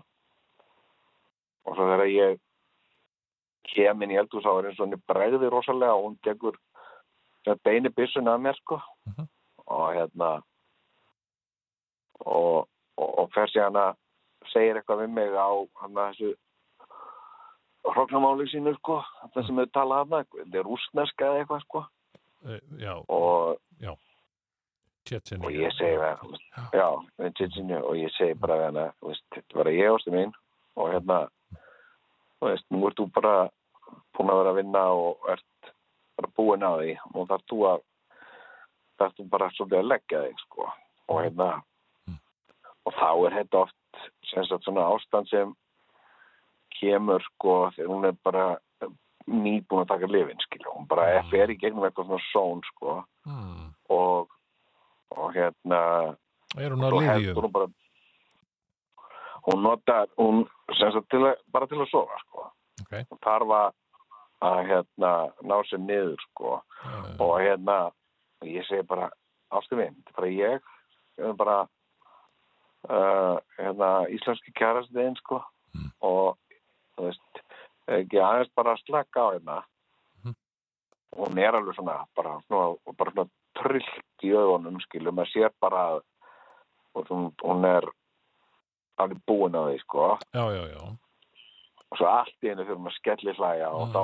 og svo þegar ég kem inn í eldús þá er eins og henni bregði rosalega og hún tekur sem beini byssun að mér sko. Mhm. og hérna og, og, og fer síðan að segir eitthvað við mig á hann að þessu hróknamáli sínu sko það sem þau tala hana, þetta er rústneska eða eitthvað sko. Eh, Já, og, Tjetjeni. og ég segi við já, við Tjitsinju og ég segi bara við hana veist, þetta var ég ástu mín. Og hérna þú veist, nú ert þú bara búin að vera að vinna og ert bara búin að því. Og þarf þú að þarf þú bara svolítið að leggja þig sko. Og hérna og þá er þetta oft sagt svona ástand sem kemur sko þegar hún er bara nýbúin að taka lifin skilja, hún bara Mm. mm. fer í gegnum eitthvað svona són sko. Mm. og, og hérna Er hún á og heldur hún bara hún notar hún sagt til að, bara til að sofa sko Ok. hún þarf að hérna ná sér niður sko Eh, og hérna og ég segi bara ástu minn, þetta er bara ég ég er bara uh, hérna íslenski kærastiðin sko Mm. og þú veist ekki aðeins bara slaka á hérna Mhm. hún er alveg svona bara svona, bara svona trillt í augunum skilum að sér bara að og hún er alveg búin á því sko Já, já, já. Og svo allt í henni fyrir maður skelli hlæja og þá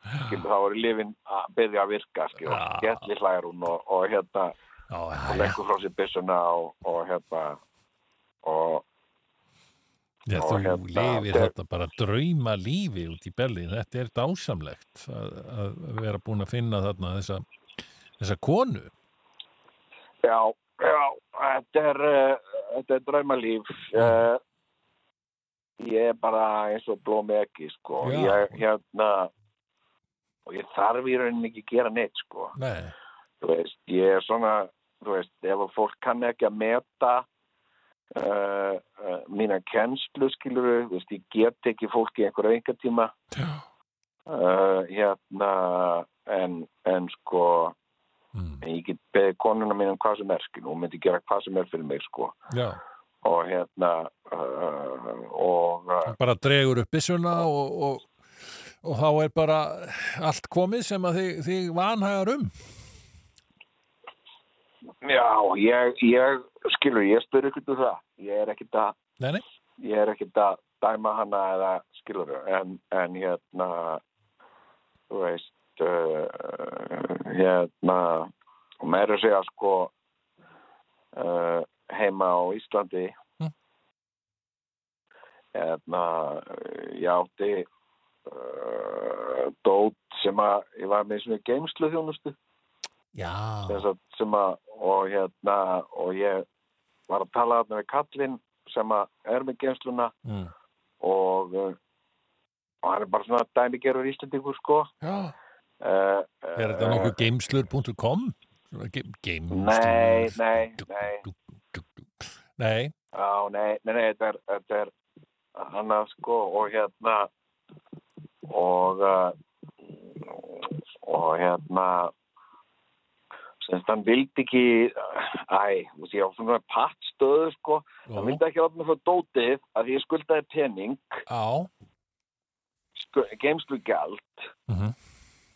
Mm. skilur, þá er lifin að byrja að virka skilur, Já. skelli hlæjar hún og, og hérna og leggur frá sér byssuna og, og hérna og Já, Og þú hérna, lifir þetta- þetta bara drauma lífi út í Berlín. Þetta er dásamlegt að, að vera búin að finna þarna þessa, þessa konu. já, já, þetta er uh, er draumalíf uh, ég er bara eins og blómi ekki sko, Já. ég hérna og ég þarf í rauninni ekki að gera neitt sko. Nei, þú veist, ég er svona þú veist, ef fólk kann ekki að meta uh, uh, mína kennslu skilur þú veist, ég get ekki fólk í einhverja enga tíma já, uh, hérna en, en sko mm, en ég get beðið konuna mín um hvað sem er skilur, hún myndi gera hvað sem er fyrir mig sko. Já. Og hérna uh, og uh, Bara dregur upp byssuna og, og, og þá er bara allt komið sem að þig, þig vanhagar um. já, ég, ég skilur, ég spyr ekkert um það ég er ekkert að Nei, nei. ég er ekkert að dæma hana eða skilur en, en hérna þú veist uh, hérna og meira að segja sko uh, heima á Íslandi Mm. hérna ég átti uh, dót sem að ég var með svona geimslu þjónustu Já, sem, sagt, sem að og hérna og ég var að tala við kallinn sem að er með geimsluna mm, og, uh, og hann er bara svona dæmigerur íslendingur sko já. uh, Er þetta nokkuð Geimslur? Nei, nei, nei. Nei, Já, nei, nei, nei, þetta er, þetta er hann sko og hérna og uh, og hérna semst hann vildi ekki æ, þú veist, ég á svona pattstöðu sko, hann vildi ekki opna fyrir dótið að ég skuldaði pening. Á. sku, geimslu gjald. Mhm.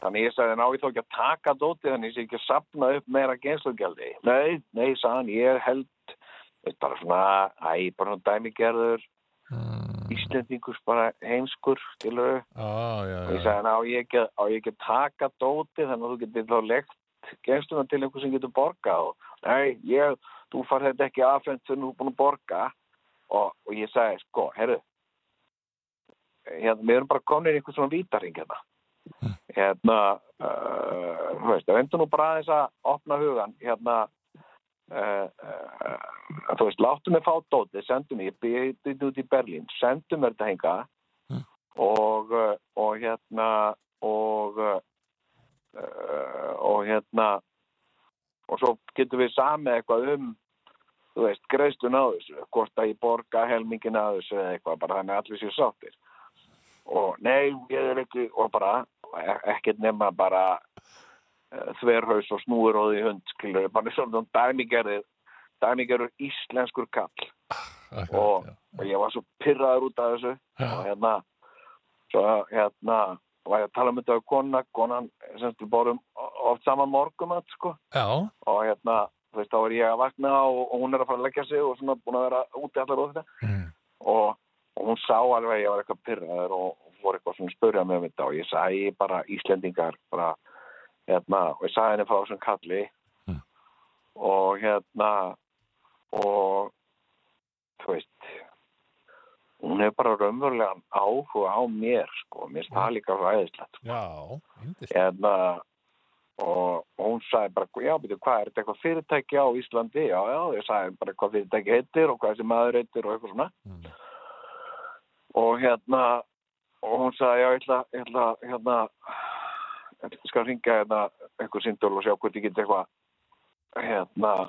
þannig ég sagði ná ég þá ekki að taka dótið þannig ég sé ekki að sapna upp meira geimslu gjaldi nei, nei, sagði hann, ég held veist, bara svona, æ, bara svona dæmigerður Mm, Íslendingus bara heimskur skilur á, já, og ég sagði á ég ekki, á ég ekki að taka dóti þannig að þú getur þá legt gengstuna til einhver sem getur borgað? Og nei, ég, þú far þetta ekki aðfengt þegar þú er búin að borga. Og, og ég sagði, sko, herru hérna, við erum bara komin í einhver svona vítaring hérna. Hérna uh, þú veist, reyndu nú bara aðeins að opna hugan hérna uh, uh, þú veist, láttu mig fá dótið, sendu mig, ég byrði út í Berlín sendu mér þetta henga og, uh, og hérna og uh, og hérna og svo getum við samið eitthvað um þú veist, greiðstun á þessu hvort að ég borga helmingin á þessu eða eitthvað, bara þannig að allir séu sáttir. Og nei, ég er ekki og bara, e- ekkert nema bara þverhaus og snúur og því hund, skilur bara svona dæmigerðir dæmigerður íslenskur kall. Akkurat, og, já. og ég var svo pyrraður út af þessu. Já. og hérna svo hérna var ég að tala um þetta á kona, konan semst við borum oft saman morgum sko, Já, og hérna þú veist, þá er ég að vakna og, og hún er að fara að leggja sig og svona búin að vera úti allar og þetta. Mm, og, og hún sá alveg að ég var eitthvað pyrraður og, fór eitthvað svona að spurja mig um þetta. Og ég sagði bara Íslendingar bara, hérna, og ég sagði henni frá þessum kalli Mm. og hérna og þú veist hún er bara raunverulegan áhuga á mér sko, mér það líka svo æðislegt sko. já, hérna og hún sagði bara, já, byrju, hvað er þetta eitthvað fyrirtæki á Íslandi? Já, já, ég sagði bara hvað fyrirtæki heitir og hvað þessi maður heitir og eitthvað svona Mm. og hérna og hún sagði, já, ég ætla, ég ætla hérna, ég skal ringa hérna einhver síndól og sjá hvort ég get eitthvað hérna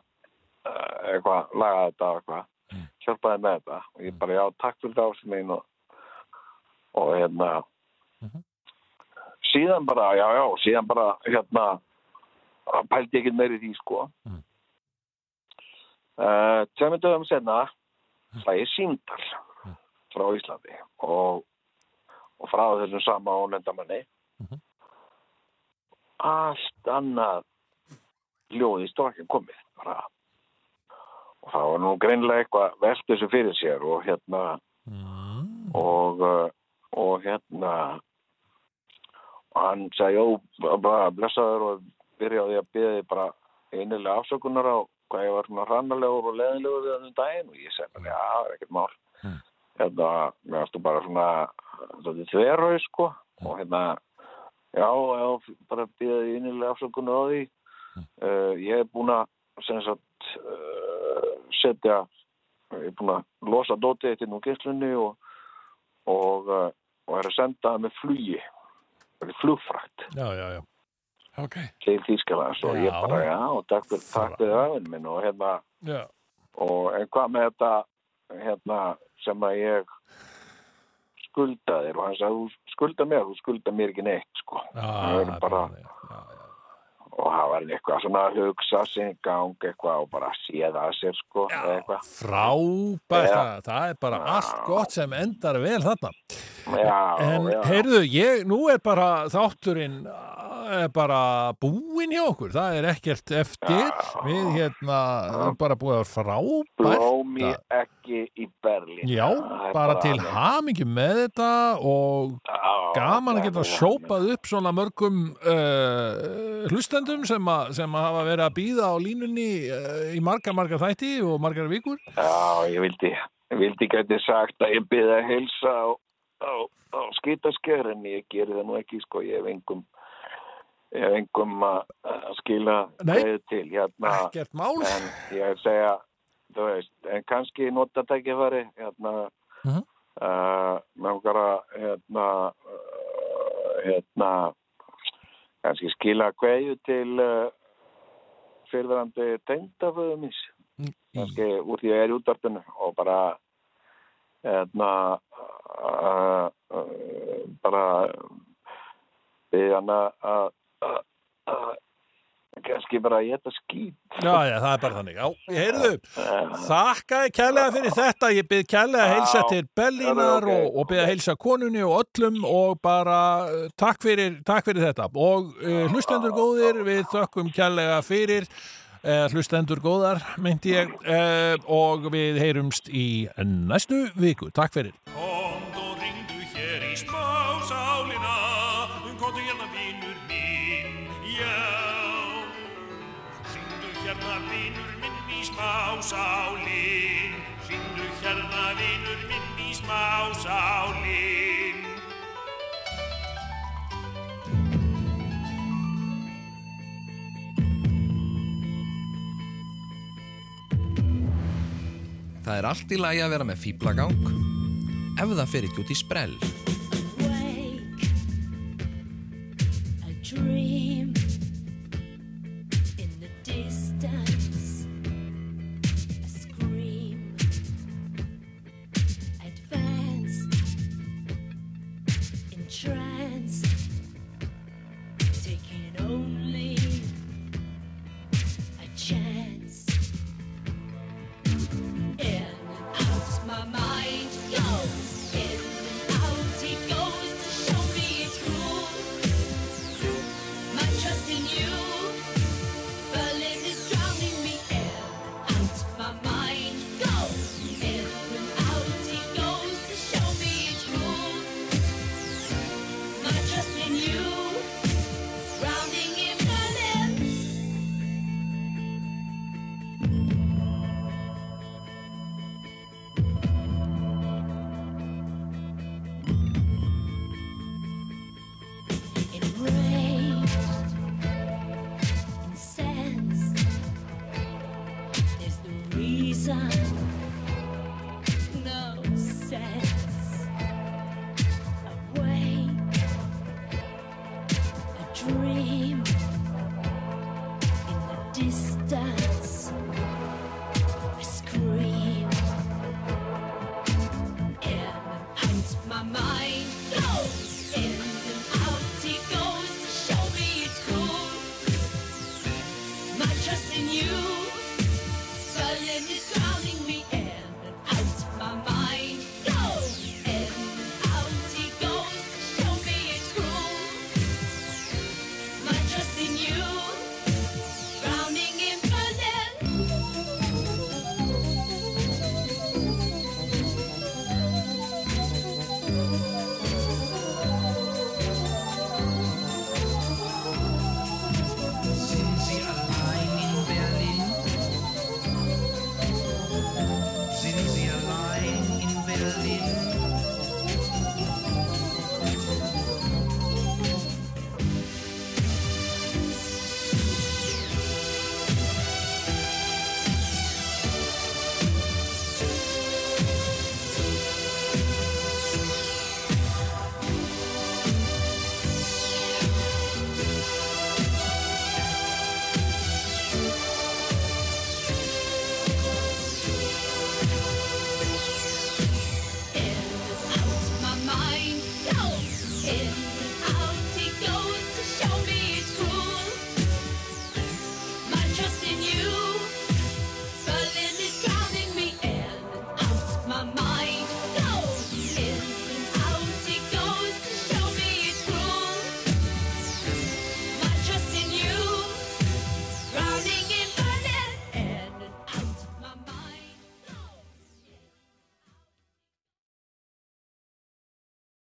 eh, eitthvað, laga þetta og eitthvað Mm. hjálpaði með þetta og ég bara, já, takk fyrir það sem mín og, hérna Mhm. síðan bara, já, já, síðan bara hérna, pældi ekki meiri því, sko Mm. uh, tveimur dögum senna það er síndal Mm. frá Íslandi og, og frá þessum sama ónendamanni Mhm. Allt annað ljóði stokkin komið bara. og það var nú greinlega eitthvað velt þessu fyrir sér og hérna Mm, og, uh, og hérna og hann sagði, bara blessaður og byrjaði að byrja þig bara einilega afsökunar á hvað ég var svona hrannalegur og leðinlegur við þessum daginn og ég bara, já, það er ekkert mál. Mm. Hérna, mér varstu bara svona, þverrau, sko, og hérna, já, já, bara býðaði einilega afsökunar á því. Uh, ég hef búin að, sagt, uh, setja, ég er búin að losa dótið eitt inn úr geyslunni og, og, uh, og er að senda það með flugi, flugfrætt Já, já, já. Ok. til Þýskalands og ég bara, já, og takk fyrir, fyrir öfinn minn og hérna, Já. og en hvað með þetta, hérna, sem að ég skulda þér og hann sagði, þú skulda mér, þú skulda mér ekki neitt, sko. Er bara- já, já. Og það var eitthvað svona að hugsa sig í gang eitthvað og bara séð að sér, sko. Frábært, það, það er bara allt gott sem endar vel þarna. Já, En já. heyrðu, ég, nú er bara þátturinn er bara búinn hjá okkur, það er ekkert eftir, við hérna bara búið að frábært. Bló mér ekki í Berlín. Já, er bara til hamingjum með þetta og Já, gaman að geta sjópað upp svona mörgum uh, hlustendum sem, a, sem að hafa verið að býða á línunni uh, í margar, margar þætti og margar vikur. Já, ég vildi, vildi gæti sagt að ég byrði að heilsa á, á, á skýtasker en ég geri það nú ekki, sko, ég hef engum, ég hef engum að skila greið til, hérna, en ég að segja, veist, en kannski nota tækifæri, hérna, uh, með okkar að, hérna, uh, hérna, kannski skila kveðju til uh, fyrirverandi tengdaföðu míns. Kannski úr því að ég er í útvarpinu og bara hérna uh, uh, bara við hann að að- að- að- kannski bara að geta skýt Já, já, það er bara þannig. Já, ég heyrðu, þakkaði kærlega fyrir þetta. Ég byrð kærlega að heilsa til Berlínar það er ok. og, og byrð að heilsa konunni og öllum og bara takk fyrir, takk fyrir þetta. Og uh, hlustendur góðir, við þökkum kærlega fyrir hlustendur góðar, meinti ég, uh, og við heyrumst í næstu viku. Takk fyrir. Komd og ringdu hér í smásálina Komdu hérna vinur minn, já Ringdu hérna vinur minn í smásálin Ringdu hérna vinur minn í smásálin Það er allt í lagi að vera með fýblagang ef það fer ekki út í sprell.